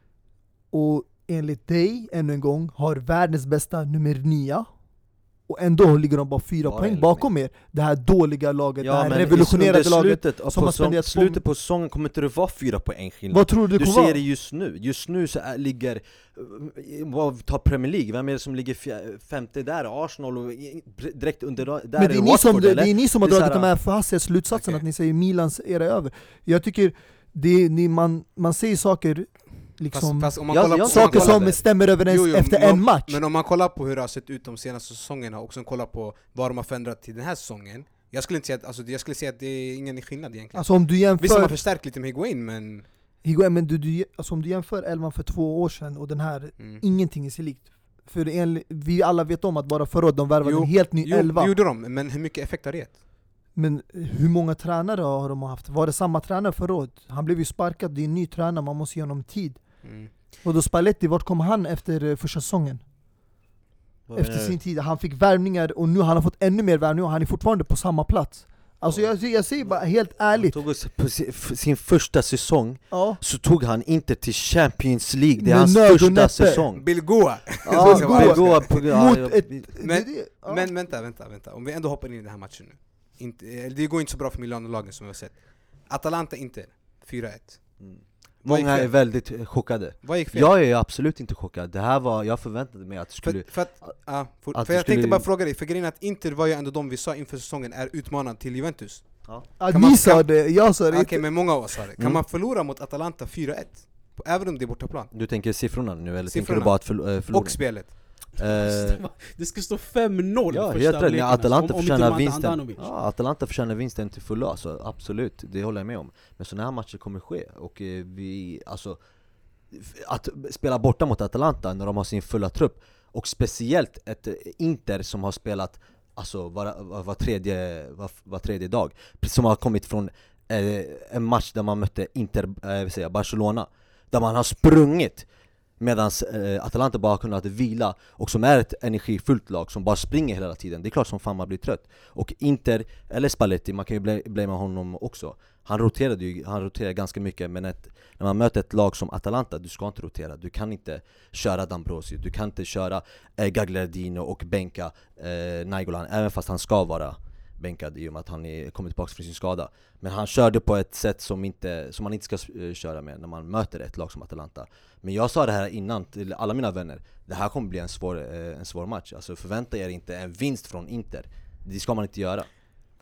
Och enligt dig, ännu en gång, har världens bästa nummer 9 och ändå ligger de bara fyra Bara poäng bakom er. Det här dåliga laget, det här revolutionerade laget. slutet, av som har spenderat slutet på säsongen kommer inte det vara fyra poäng skillnad Vad tror du det Du ser vara? det just nu, just nu så är, ligger, eh, vad, ta Premier League, vem är det som ligger fjär, femte där? Arsenal och direkt under, där Men det är, är ni som, det, det är ni som har dragit så de här- här förhastade slutsatserna Okej. att ni säger Milans era är över. Jag tycker, det ni, man, man säger saker liksom, Fast, fast om man Jag- kollar jag- på, man saker kollar- som stämmer överens Jo, jo, efter men- en match. Men om man kollar på hur det har sett ut de senaste säsongerna och sen kollar på vad de har förändrat till den här säsongen Jag skulle inte säga att, alltså, jag skulle säga att det är ingen skillnad egentligen Alltså om du Visst har man jämför, förstärkt lite med Higuain men... Higuain, men du, du, alltså om du jämför elvan för två år sedan och den här, Mm. ingenting är sig likt. För enligt, vi alla vet om att bara förra året de värvade Jo, en helt ny Jo, elva. det gjorde de, men hur mycket effekt har det gett? Men hur många tränare har de haft? Var det samma tränare förra året? Han blev ju sparkad, det är en ny tränare, man måste ge honom tid. Mm. Och då Spalletti, vart kom han efter eh, första säsongen? Vad Efter sin tid, han fick värvningar och nu har han fått ännu mer värvningar och han är fortfarande på samma plats. Alltså jag, jag säger bara helt ärligt, Han tog oss på sin, första säsong ja. så tog han inte till Champions League, det är hans första säsong Bill Goa! Ja, Så ska Goa. man- Men gå på, ja, Mot ett, Men- ja. Men vänta, vänta, vänta. Om vi ändå hoppar in i den här matchen nu. Inte, eh, det går inte så bra för Milano-lagen som vi har sett. Atalanta inte 4-1. Mm. Många är väldigt eh, chockade Vad gick fel? Jag är absolut inte chockad, det här var, jag förväntade mig att det skulle För, för, att, ja, för, att för du jag tänkte skulle- bara fråga dig, för grejen är att Inter var ju ändå de vi sa inför säsongen är utmanande till Juventus. ja, kan ni man- sa kan- det, jag sa det Okej, inte. men många av oss sa det. Kan Mm. man förlora mot Atalanta 4-1? På- Även om det är bortaplan? Du tänker siffrorna nu eller tänker Siffrorna. du bara att eh, förlora? Och spelet? Eh, Det ska stå 5-0 Ja, första helt Nej, Atalanta alltså, om- om vinsten. Ja, Atalanta förtjänar vinsten till fullo, alltså, absolut. Det håller jag med om. Men sådana här matcher kommer ske. Och eh, vi, alltså, att spela borta mot Atalanta när de har sin fulla trupp, och speciellt ett eh, Inter som har spelat alltså, var, var, var, tredje, var, var tredje dag, som har kommit från eh, en match där man mötte Inter, eh, vill säga Barcelona, där man har sprungit Medan eh, Atalanta bara har kunnat vila, och som är ett energifullt lag som bara springer hela tiden. Det är klart som fan man blir trött. Och Inter, eller Spalletti, man kan ju blamea honom också. Han roterade ju, han roterade ganska mycket men ett, när man möter ett lag som Atalanta, du ska inte rotera. Du kan inte köra D'Ambrosio, du kan inte köra eh, Gagliardino och bänka eh, Nainggolan Även fast han ska vara bänkad i och med att han är, kommer tillbaka från sin skada. Men han körde på ett sätt som, inte, som man inte ska eh, köra med när man möter ett lag som Atalanta. Men jag sa det här innan till alla mina vänner. Det här kommer bli en svår, eh, en svår match, alltså förvänta er inte en vinst från Inter. Det ska man inte göra.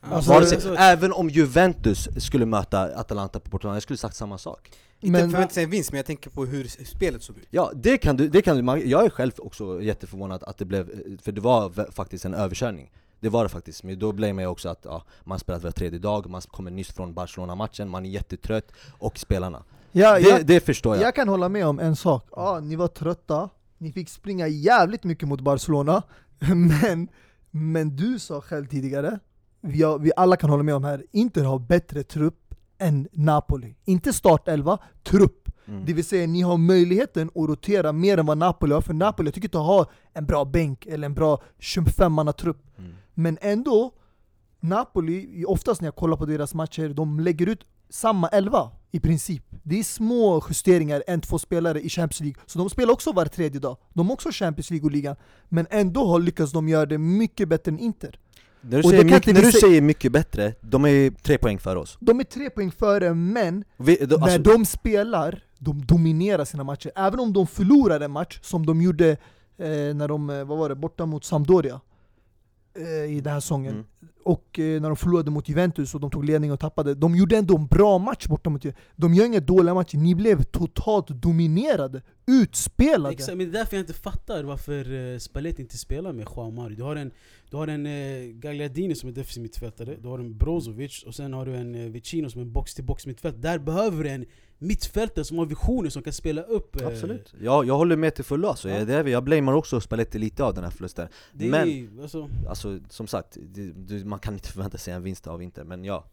Alltså, Vare sig, alltså- Även om Juventus skulle möta Atalanta på Portugal, jag skulle sagt samma sak. Inte Men- förvänta sig en vinst, men jag tänker på hur spelet såg ut. Ja, det kan du, det kan du, jag är själv också jätteförvånad att det blev, för det var faktiskt en överkörning Det var det faktiskt, men då blev jag också att ja, man spelat var tredje dag, man kommer nyss från Barcelona-matchen, man är jättetrött, och spelarna Ja, det, jag, det förstår jag, jag kan hålla med om en sak. Ja, ni var trötta, ni fick springa jävligt mycket mot Barcelona, men, men du sa själv tidigare, vi, har, vi alla kan hålla med om här, Inter har bättre trupp än Napoli. Inte startelva, trupp. Mm. Det vill säga ni har möjligheten att rotera mer än vad Napoli har, för Napoli jag tycker inte ha en bra bänk eller en bra 25-manna-trupp. Mm. Men ändå, Napoli, oftast när jag kollar på deras matcher, de lägger ut samma elva I princip. Det är små justeringar, en, två spelare i Champions League. Så de spelar också var tredje dag. De har också Champions League och ligan. Men ändå har lyckats de göra det mycket bättre än Inter. När du, säger, mycket, när du sä- säger mycket bättre, de är ju tre poäng för oss. De är tre poäng före, men Vi, när alltså, de spelar, de dominerar sina matcher. Även om de förlorar en match, som de gjorde eh, när de, eh, vad var det, borta mot Sampdoria i den här säsongen. Mm. Och eh, när de förlorade mot Juventus och de tog ledning och tappade. De gjorde ändå en bra match borta mot Juventus. De gör inga dåliga matcher, ni blev totalt dominerade, utspelade. Exakt, men det är därför jag inte fattar varför uh, Spalletti inte spelar med Joao Mario. Du har en, du har en Gagliardini som är defensiv mittfältare, du har en Brozovic och sen har du en Vicino som är en box-till-box mittfält. Där behöver du en mittfältare som har visioner som kan spela upp. eh, Absolut. Ja, jag håller med till fullo alltså. Ja. Är, jag blamear också Spalletti lite av den här förlusten. Men- alltså, Alltså som sagt, det, det, man kan inte förvänta sig en vinst av Inter, men ja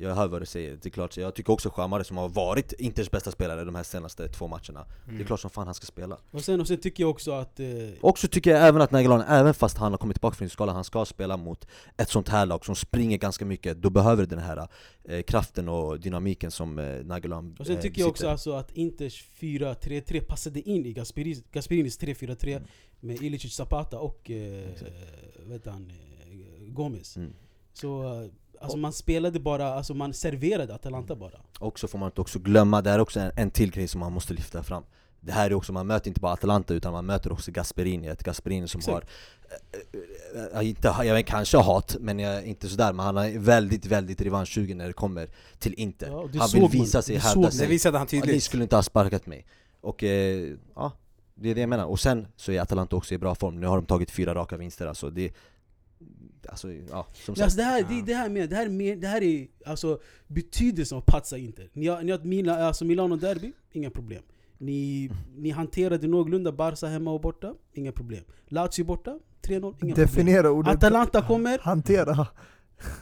jag hör vad du säger, det är klart, jag tycker också Chamare som har varit Inters bästa spelare de här senaste två matcherna Mm. Det är klart som fan han ska spela och, sen, och sen tycker jag också att... eh, Och så tycker jag även att Nainggolan, även fast han har kommit tillbaka från skalan, han ska spela mot ett sånt här lag som springer ganska mycket Då behöver den här eh, kraften och dynamiken som eh, Nainggolan och sen eh, tycker jag också alltså att Inters 4-3-3 passade in i Gasperinis, Gasperinis 3-4-3 Mm. med Ilicic Zapata och eh, vet han, eh, Gomez. Mm. Så eh, alltså man spelade bara, alltså man serverade Atalanta bara. Och så får man inte också glömma, det här är också en, en till grej som man måste lyfta fram Det här är också, man möter inte bara Atalanta utan man möter också Gasperini, ett Gasperini som Exakt. har eh, inte, jag vet, kanske hat, men jag, inte sådär, men han är väldigt, väldigt revanschsugen när det kommer till Inter Ja, Han vill man. visa sig, Det hävda man. Det sig visade han Ja, Ni tydligt. skulle inte ha sparkat mig Och eh, ja, det är det jag menar. Och sen så är Atalanta också i bra form, nu har de tagit fyra raka vinster alltså det Alltså ja, som Men sagt alltså det, här, Ja. det, det, här med, det, här med, det här är alltså betydelsen av patsa Inter. Ni har, ni har ett Mila, alltså Milano derby, inga problem. Ni, ni hanterade någorlunda Barca hemma och borta, inga problem. Lazio borta, 3-0, inga problem. Definiera ordet Atalanta kommer, hantera.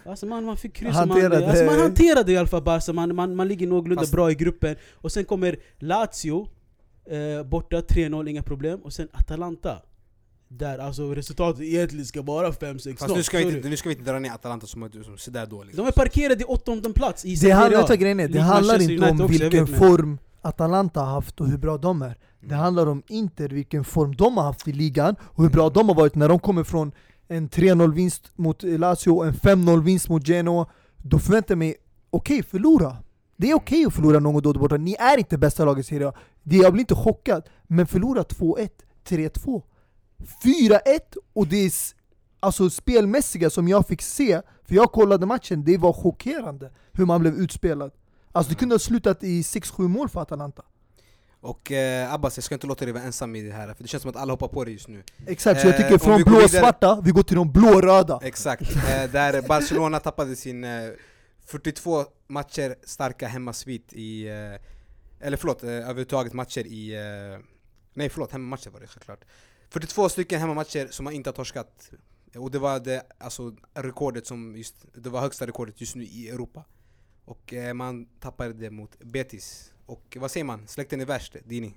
Alltså man, man fick kryss Hanterade- man, alltså man hanterade i alla fall Barca, man, man, man ligger någorlunda Fast- bra i gruppen Och sen kommer Lazio, eh, borta 3-0, inga problem Och sen Atalanta Där alltså resultatet egentligen ska vara 5-6 Fast nu ska, vi inte, nu ska vi inte dra ner Atalanta som, som sådär dåligt. De är parkerade i åttonde plats i Det Serie handlar, grejen är? Det handlar inte om vilken form Atalanta har haft och hur bra de är. Det Mm. handlar om Inter, vilken form de har haft i ligan och hur bra de har varit när de kommer från en 3-0 vinst mot Lazio och en 5-0 vinst mot Genoa. Då förväntar jag mig, okej förlora. Det är okej att förlora någon då borta. Ni är inte bästa laget i Serie A. Det- Jag blir inte chockad. Men förlora 2-1, 3-2, 4-1 och det är alltså spelmässiga som jag fick se, för jag kollade matchen, det var chockerande hur man blev utspelad. Alltså det kunde ha slutat i 6-7 mål för Atalanta. Och eh, Abbas, jag ska inte låta dig vara ensam i det här, för det känns som att alla hoppar på dig just nu. Exakt, så jag Eh, tycker om från blå-svarta, vi går till de blå-röda. Exakt, eh, där Barcelona tappade sin eh, 42 matcher starka hemmasvit i... Eh, eller förlåt, eh, överhuvudtaget matcher i... Eh, nej förlåt, hemmamatcher var det såklart. 42 stycken hemmamatcher som man inte har torskat. Och det var det alltså, rekordet som just, det var högsta rekordet just nu i Europa. Och eh, man tappade det mot Betis. Och vad säger man? Släkten är värst, Dini.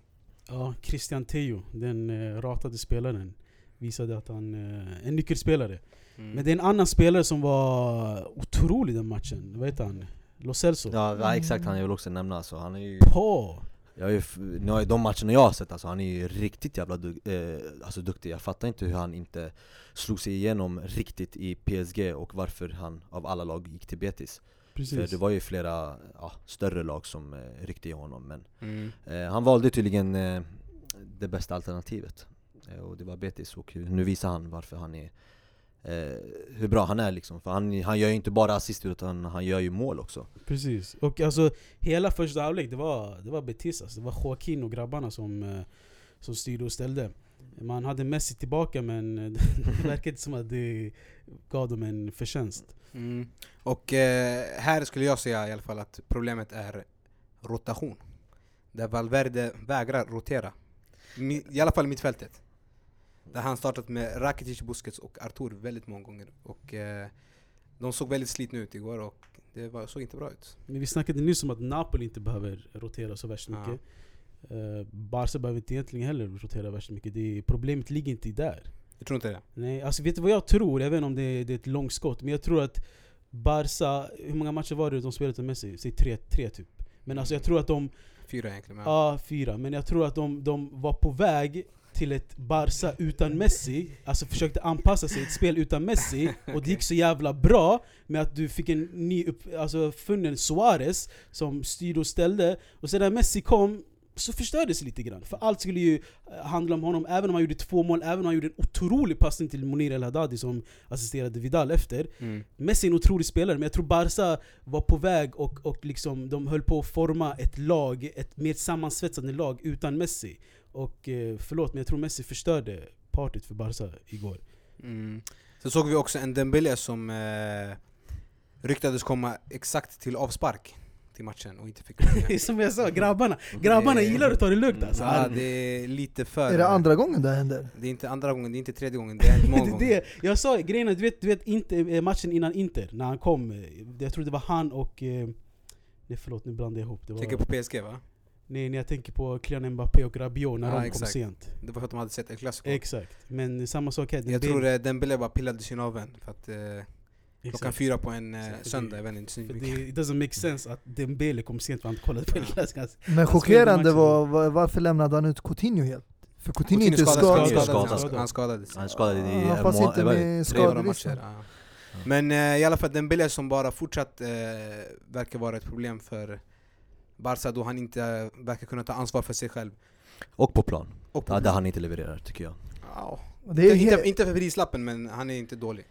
Ja, Christian Theo, den eh, ratade spelaren Visade att han är en nyckelspelare Mm. Men det är en annan spelare som var otrolig den matchen, vad heter han? Lo Celso? Ja, exakt, han jag vill också nämna alltså, han är ju På! Jag är de matcherna jag har sett alltså, han är ju riktigt jävla du, eh, alltså duktig. Jag fattar inte hur han inte slog sig igenom riktigt i PSG och varför han av alla lag gick till Betis. För Precis det var ju flera ja, större lag som eh, ryckte i honom men Mm. eh, Han valde tydligen eh, det bästa alternativet. Eh, Och det var Betis och nu visar han varför han är eh, Hur bra han är liksom, för han, han gör ju inte bara assist utan han gör ju mål också Precis, och alltså hela första halvlek det var, det var Betis alltså. Det var Joaquin och grabbarna som, eh, som styrde och ställde Man hade Messi tillbaka men eh, det verkade inte som att det gav dem en förtjänst Mm. Och eh, här skulle jag säga i alla fall att problemet är rotation. Där Valverde vägrar rotera. I alla fall i mittfältet. Där han startat med Rakitic, Busquets och Artur väldigt många gånger. Och eh, de såg väldigt slitna ut igår och det var, såg inte bra ut. Men vi snackade nyss om att Napoli inte behöver rotera så värst Ja. mycket uh, Barca behöver inte egentligen heller rotera värst mycket det, Problemet ligger inte där Jag tror inte det. Nej, alltså vet du vad jag tror? Jag vet inte om det är, det är ett långskott, men jag tror att Barca, hur många matcher var det de spelade med Messi? Säg tre, tre typ. Men alltså jag tror att de, Fyra egentligen. Ja fyra, men jag tror att de, de var på väg till ett Barca utan Messi, alltså försökte anpassa sig ett spel utan Messi, och det gick så jävla bra med att du fick en ny upp, alltså funnen Suarez som styrde och ställde, och sen när Messi kom så förstördes lite grann. För allt skulle ju eh, handla om honom, även om han gjorde två mål, även om han gjorde en otrolig passning till Monir El Haddadi som assisterade Vidal efter. Mm. Messi är en otrolig spelare, men jag tror Barca var på väg och, och liksom, de höll på att forma ett lag, ett mer sammansvetsande lag utan Messi. Och eh, förlåt, men jag tror Messi förstörde partyt för Barca igår. Mm. Sen såg vi också en Dembélé som eh, ryktades komma exakt till avspark till matchen och inte fick. Som jag sa, grabbarna, grabbarna Det- gillar att ta det lugnt alltså. Ja, det är lite för... Är det andra gången det händer? Det är inte andra gången, det är inte tredje gången, det är många det, är gånger. Jag sa grejen du vet, du vet inte, eh, matchen innan Inter, när han kom, eh, jag tror det var han och... Eh, nej förlåt, nu blandade jag ihop. Det var, Tänker på PSG va? Nej, när jag tänker på Kylian Mbappé och Rabiot när Ja, de kom exakt. sent. Det var för att de hade sett El Clasico. Exakt, men samma sak här. Jag Dembélé- tror eh, Dembélé bara pillade sin naveln för att eh, klockan fyra på en eh, Exakt. söndag, jag vet inte. så För mycket. det it doesn't make sense att Dembele kom sent för han kollade på Ja. El Clasico. Men chockerande var, var varför lämnade han ut Coutinho helt? För Coutinho är inte skadades, skadad. han, skadad. skadades, han skadades. Han är skadad i han fanns må- inte med. Skadelistan. Ja. Men eh, i alla fall Dembélé som bara fortsatt eh, verkar vara ett problem för Barca då han inte verkar kunna ta ansvar för sig själv. Och på plan. Och på Ja, där han inte levererar tycker jag. Ja. Det är, inte, he- inte för prislappen men han är inte dålig.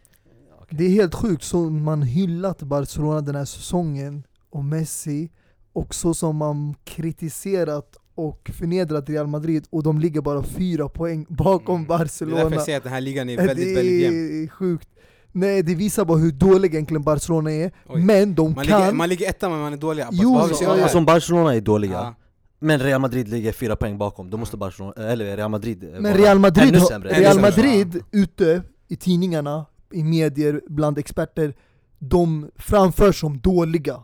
det är helt sjukt så man hyllat Barcelona den här säsongen och Messi och så som man kritiserat och förnedrat Real Madrid och de ligger bara fyra poäng bakom Mm. Det är därför Barcelona. jag säger att den här ligan är väldigt, det väldigt jämn. är sjukt. Nej det visar bara hur dålig egentligen Barcelona är, Oj. men de Man kan... ligger, man ligger etta men man är dåliga. Jo, Vad vi ja? Alltså om Barcelona är dåliga, Ja. men Real Madrid ligger fyra poäng bakom, då måste Barcelona, eller Real Madrid Men vara Real Madrid, ännu sämre. Real Madrid ute i tidningarna, i medier, bland experter, de framförs som dåliga.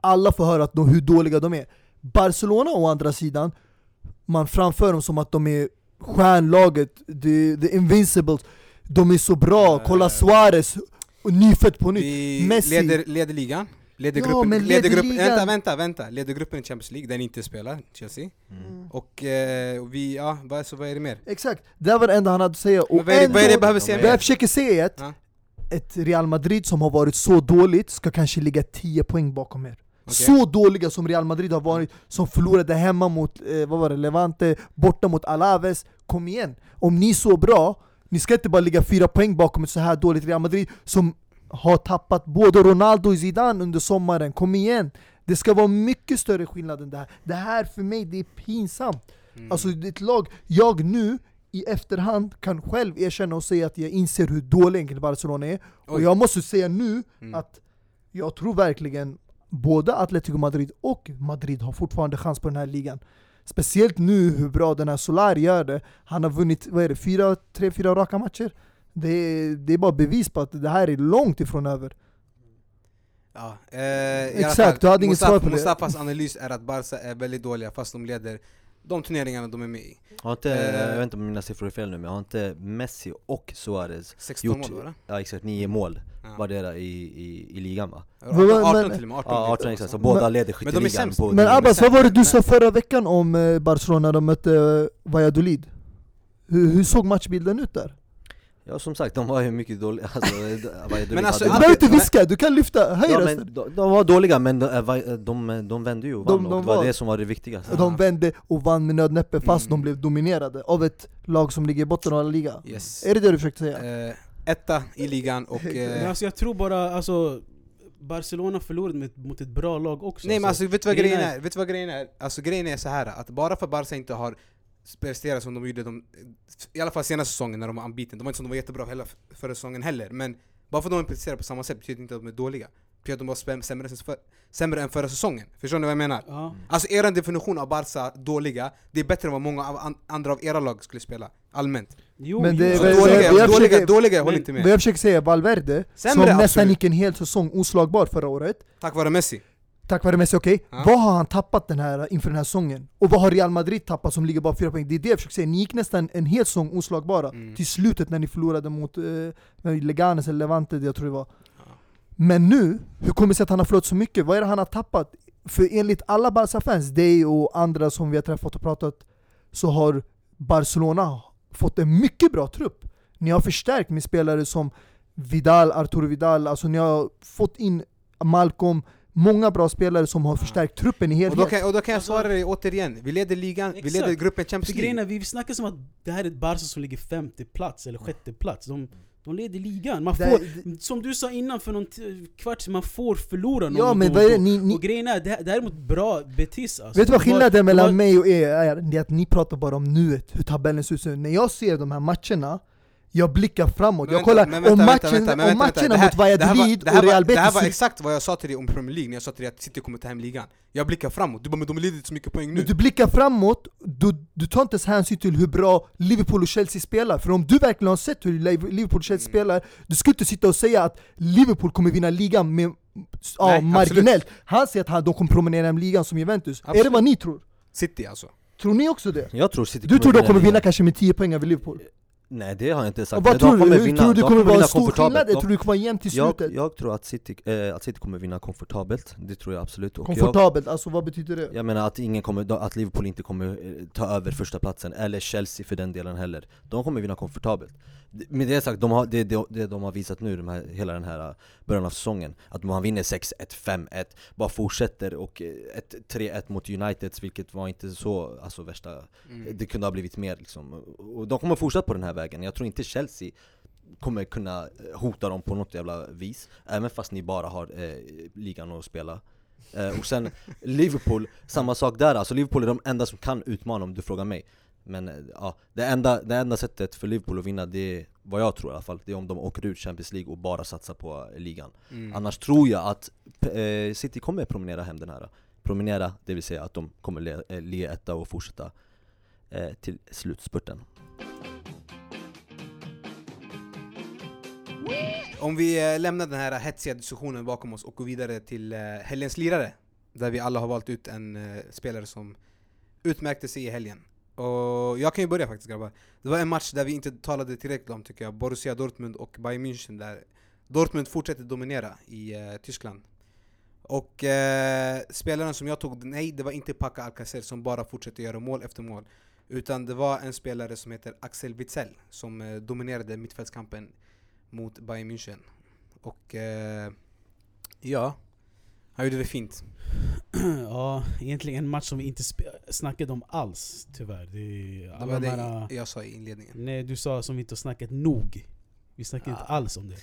Alla får höra att de, hur dåliga de är. Barcelona å andra sidan, man framför dem som att de är stjärnlaget, the, the invincibles, de är så bra, Eh. kolla Suarez, och nyfött på nytt. Vi Messi. leder, leder ligan. Leder Ja, gruppen, leder leder gruppen, ligan- vänta, vänta, vänta. Leder gruppen i Champions League, ni inte spelar, Chelsea. Mm. Och eh, vi, ja, vad, så vad är det mer? Exakt, det var det enda han hade att säga. Och vad, är det, vad är det jag ändå- behöver säga Vad jag mer? försöker säga är att Ja. ett Real Madrid som har varit så dåligt ska kanske ligga 10 poäng bakom er. Okej. Så dåliga som Real Madrid har varit, som förlorade hemma mot eh, vad var det, Levante, borta mot Alaves. Kom igen! Om ni är så bra, ni ska inte bara ligga fyra poäng bakom ett så här dåligt Real Madrid som har tappat både Ronaldo och Zidane under sommaren. Kom igen! Det ska vara mycket större skillnad än det här. Det här för mig, det är pinsamt. Mm. Alltså ett lag, jag nu i efterhand kan själv erkänna och säga att jag inser hur dålig egentligen Barcelona är. Och Oj. jag måste säga nu Mm. att jag tror verkligen både Atletico Madrid och Madrid har fortfarande chans på den här ligan. Speciellt nu hur bra den här Solari gör det. Han har vunnit, vad är det, fyra, tre, fyra raka matcher? Det är, det är bara bevis på att det här är långt ifrån över. Ja, eh, Exakt, fall, du hade inget svar på det. Mustafas analys är att Barca är väldigt dåliga fast de leder de turneringarna de är med i. Har inte, Eh. jag vet inte om mina siffror är fel nu, men har inte Messi och Suarez 16 gjort, mål va? ja exakt, nio mål Ja. vardera i, i, i ligan va? 18, Men- 18 men- till och med, 18 Ja, lite 18 exakt, så båda Men- leder skytteligan på Men Abbas, vad var det du sa förra veckan om eh, Barcelona när de mötte eh, Valladolid? Hur, hur såg matchbilden ut där? Ja som sagt, de var ju mycket dåliga, alltså, Valladolid Men alltså, Du behöver inte viska, du kan lyfta, höj Ja, men de, de var dåliga men de, de, de, de vände ju och vann De- och de det var var- det som var det viktigaste De vände och vann med nödnäppe fast Mm. de blev dominerade av ett lag som ligger i botten av ligan. Yes. Är det det du försökte säga? Eh, etta i ligan och... Men Eh, alltså, jag tror bara, alltså, Barcelona förlorade med, mot ett bra lag också. nej men så- alltså vet du vad grejen är- är? Vet du vad grejen är? Alltså grejen är så här att bara för Barca inte har presterat som de gjorde de, i alla fall senaste säsongen när de var unbeaten, de var inte som de var jättebra hela förra säsongen heller, men bara för att de inte presterar på samma sätt betyder inte att de är dåliga. Att de var sämre, sämre än förra säsongen. Förstår ni vad jag menar? Ja. Alltså er definition av Barca dåliga, det är bättre än vad många av an, andra av era lag skulle spela, allmänt. Jo, Men det- dåliga, men jag dåliga, försöker- dåliga, jag håller men- inte Vad med. jag försöker säga Valverde, Sämre, som nästan absolut. gick en hel säsong oslagbar förra året, Tack vare Messi. tack vare Messi, okej? Ja. Vad har han tappat den här, inför den här säsongen? Och vad har Real Madrid tappat som ligger bara fyra poäng? Det är det jag försöker säga, ni gick nästan en hel säsong oslagbara Mm. till slutet när ni förlorade mot eh, Leganes eller Levante, det jag tror det var. Men nu, hur kommer det sig att han har förlorat så mycket? Vad är det han har tappat? för enligt alla Barca-fans, dig och andra som vi har träffat och pratat, så har Barcelona fått en mycket bra trupp. Ni har förstärkt med spelare som Vidal, Arturo Vidal, alltså ni har fått in Malcolm, många bra spelare som har förstärkt truppen i Och helhet. då, kan, och då kan jag Alltså- svara dig återigen, vi leder ligan, vi leder Exakt. gruppen Champions grejen League är, vi snackar som att det här är ett Barca som ligger femte plats eller sjätte plats. De, de leder ligan. Man Det- får, som du sa innan för någon kvart man får förlora någon Ja men vad och är det, ni, ni, Och grejen är, det, här- det här är mot bra Betis alltså. Vet du vad Det var- skillnaden det mellan mig och er är? Det är att ni pratar bara om nuet, hur tabellen ser ut. När jag ser de här matcherna, jag blickar framåt. Jag kollar men vänta, om matchen, vänta, om matcherna mot Valladolid och Real Det här Betis. var exakt vad jag sa till dig om Premier League när jag sa till dig att City kommer ta hem ligan Jag blickar framåt, du bara men de leder inte så mycket poäng nu Men du blickar framåt, du, du tar inte ens hänsyn till hur bra Liverpool och Chelsea spelar. För om du verkligen har sett hur Liv- Liverpool och Chelsea Mm. spelar, du skulle inte sitta och säga att Liverpool kommer vinna ligan med ja, Nej, marginellt. Han säger att han, de kommer promenera hem ligan som Juventus. Är det Absolut. vad ni tror? City alltså Tror ni också det? Jag tror City Du tror de kommer vinna ligan. kanske med 10 poäng över Liverpool? Nej det har jag inte sagt, Och vad tror du? kommer vinna, tror du det kommer vara en stor skillnad? De- Jag tror det kommer vara jämnt till slutet? jag, jag tror att City, eh, att City kommer vinna komfortabelt, det tror jag absolut och jag, Komfortabelt, alltså vad betyder det? jag menar att, ingen kommer, att Liverpool inte kommer eh, ta över första platsen eller Chelsea för den delen heller De kommer vinna komfortabelt Med det sagt, de har, det, det, det de har visat nu, de här, hela den här eh, början av säsongen Att man vinner 6-1, 5-1, bara fortsätter och eh, ett 3-1 mot Uniteds vilket var inte så, alltså värsta Mm. Det kunde ha blivit mer liksom. Och de kommer fortsätta på den här vägen, jag tror inte Chelsea kommer kunna eh, hota dem på något jävla vis Även fast ni bara har eh, ligan att spela. Eh, Och sen Liverpool, samma sak där. Alltså Liverpool är de enda som kan utmana om du frågar mig Men eh, ja, det enda, det enda sättet för Liverpool att vinna det är, vad jag tror i alla fall, det är om de åker ut Champions League och bara satsar på eh, ligan. Mm. Annars tror jag att eh, City kommer promenera hem den här Promenera, det vill säga att de kommer le- eh, ligga etta och fortsätta eh, till slutspurten. Om vi eh, lämnar den här hetsiga diskussionen bakom oss och går vidare till eh, helgens lirare Där vi alla har valt ut en eh, spelare som utmärkte sig i helgen och jag kan ju börja faktiskt grabbar. Det var en match där vi inte talade tillräckligt om tycker jag. Borussia Dortmund och Bayern München där Dortmund fortsätter dominera i eh, Tyskland. Och eh, spelaren som jag tog, nej det var inte Paca Alcacer som bara fortsätter göra mål efter mål Utan det var en spelare som heter Axel Witzel som eh, dominerade mittfältskampen mot Bayern München. Och eh, ja, han gjorde det fint. ja, egentligen en match som vi inte snackade om alls tyvärr. Det, är Det alla var de det här, jag sa i inledningen. nej, du sa som vi inte har snackat nog. Vi snackade inte Ah. alls om det.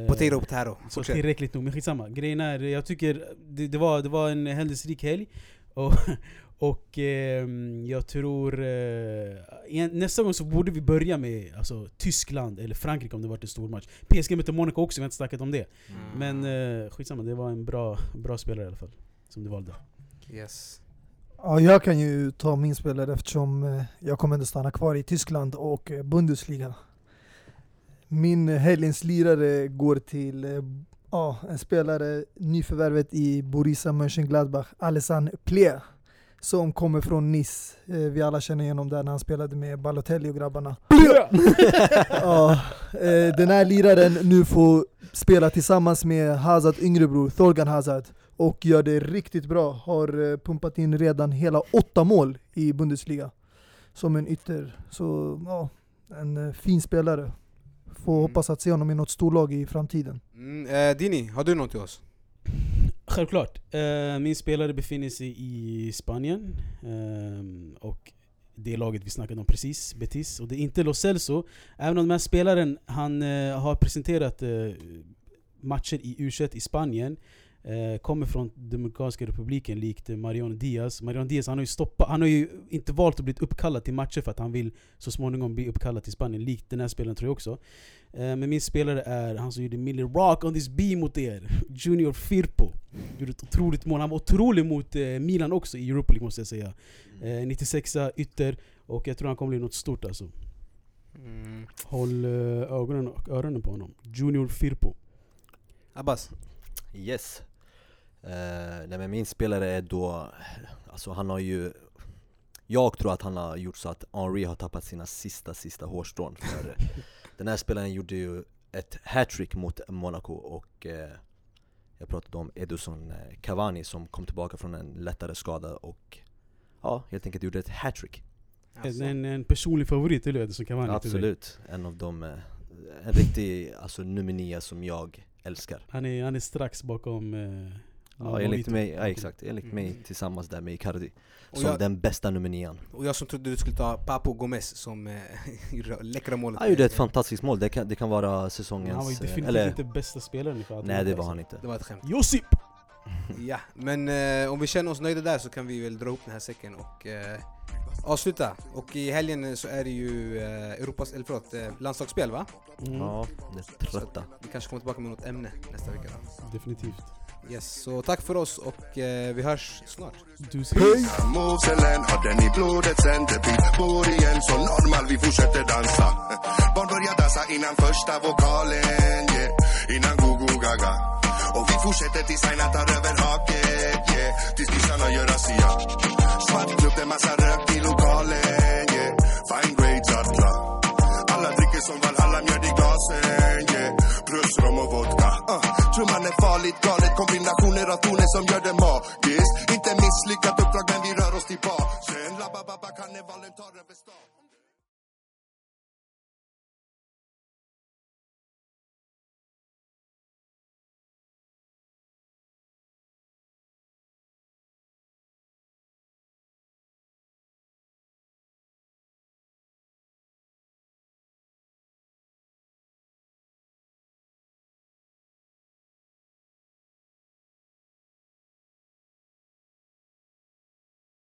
Eh, Potato potato. Så Fortsätt. tillräckligt nog, men skitsamma. Grejen är, jag tycker det, det, var, det var en händelserik helg. Och, och ehm, jag tror... Eh, nästa gång så borde vi börja med alltså, Tyskland eller Frankrike om det varit en stor match. PSG mötte Monaco också, vi har inte snackat om det. Mm. Men eh, skitsamma, det var en bra, bra spelare i alla fall. Som du valde. Yes. Ja, jag kan ju ta min spelare eftersom eh, jag kommer ändå stanna kvar i Tyskland och eh, Bundesliga. Min eh, helgens lirare går till eh, ja, en spelare, nyförvärvet i Borussia Mönchengladbach, Alessandro Plea. Som kommer från Nice. Eh, Vi alla känner igenom där när han spelade med Balotelli och grabbarna. ja, eh, den här liraren nu får spela tillsammans med Hazard yngre bror, Thorgan Hazard och gör det riktigt bra. Har eh, pumpat in redan hela åtta mål i Bundesliga som en ytter. Så ja, en eh, fin spelare. Får Mm. hoppas att se honom i något storlag i framtiden. Mm, eh, Dini, har du något till oss? Självklart. Uh, min spelare befinner sig i Spanien. ehm, och det laget vi snackade om precis, Betis. Och det är inte Lo Celso. Även om den här spelaren han, uh, har presenterat uh, matcher i U21 i Spanien. Eh, kommer från Dominikanska republiken likt eh, Mariano Diaz. Mariano Diaz han har, ju stoppat, han har ju inte valt att bli uppkallad till matcher för att han vill så småningom bli uppkallad till Spanien. Likt den här spelaren tror jag också. Eh, men min spelare är han som gjorde Millie Rock on this beam mot er. Junior Firpo. Gjorde ett otroligt mål. Han var otrolig mot eh, Milan också i Europa League måste jag säga. Eh, 96 ytter. Och jag tror han kommer bli något stort alltså. Mm. Håll eh, ögonen och öronen på honom. Junior Firpo. Abbas? Yes eh, Nej men min spelare är då, alltså han har ju Jag tror att han har gjort så att Henri har tappat sina sista, sista hårstrån för Den här spelaren gjorde ju ett hattrick mot Monaco och eh, Jag pratade om Edison eh, Cavani som kom tillbaka från en lättare skada och ja, helt enkelt gjorde ett hattrick. Alltså, En, en personlig favorit eller kan vara Absolut, en av dem, eh, en riktig alltså, nummer nio som jag älskar. Han är, han är strax bakom... Eh, Ja, enligt mig, ja, exakt, enligt Mm. mig tillsammans där med Icardi. Som jag, den bästa nummer nian. och jag som trodde du skulle ta Papo Gomez som gjorde läckra målet. Han gjorde ett fantastiskt mål, det kan, det kan vara säsongens... Han var ju eh, definitivt eller, inte bästa spelaren för att nej det var han inte. Det var ett skämt. Josip! Ja, men eh, om vi känner oss nöjda där så kan vi väl dra upp den här säcken och eh, avsluta. Och i helgen eh, så är det ju eh, Europas, eller förlåt, eh, landslagsspel va? Mm, Ja, det trötta. Vi kanske kommer tillbaka med något ämne nästa vecka då. Definitivt. Yes, så tack för oss och eh, vi hörs snart. Du Hej! Moves Ellen har den i blodet sen det bor igen Så normal vi fortsätter dansa Barn börjar dansa innan första vokalen yeah. Innan go-go gaga Och vi fortsätter tills Aina tar över haket yeah. Tills kissarna gör razzia Svart klubb, det massa rök i lokalen yeah. Fine grades alla Alla dricker som Valhalla, mjöd i glasen yeah. Plus rom och vodka uh. Trumman är farligt galet. Kombinationer av toner som gör det magiskt. Inte misslyckat uppdrag men vi rör oss tillbaka. Sen Labba-babba karnevalen tar över stan.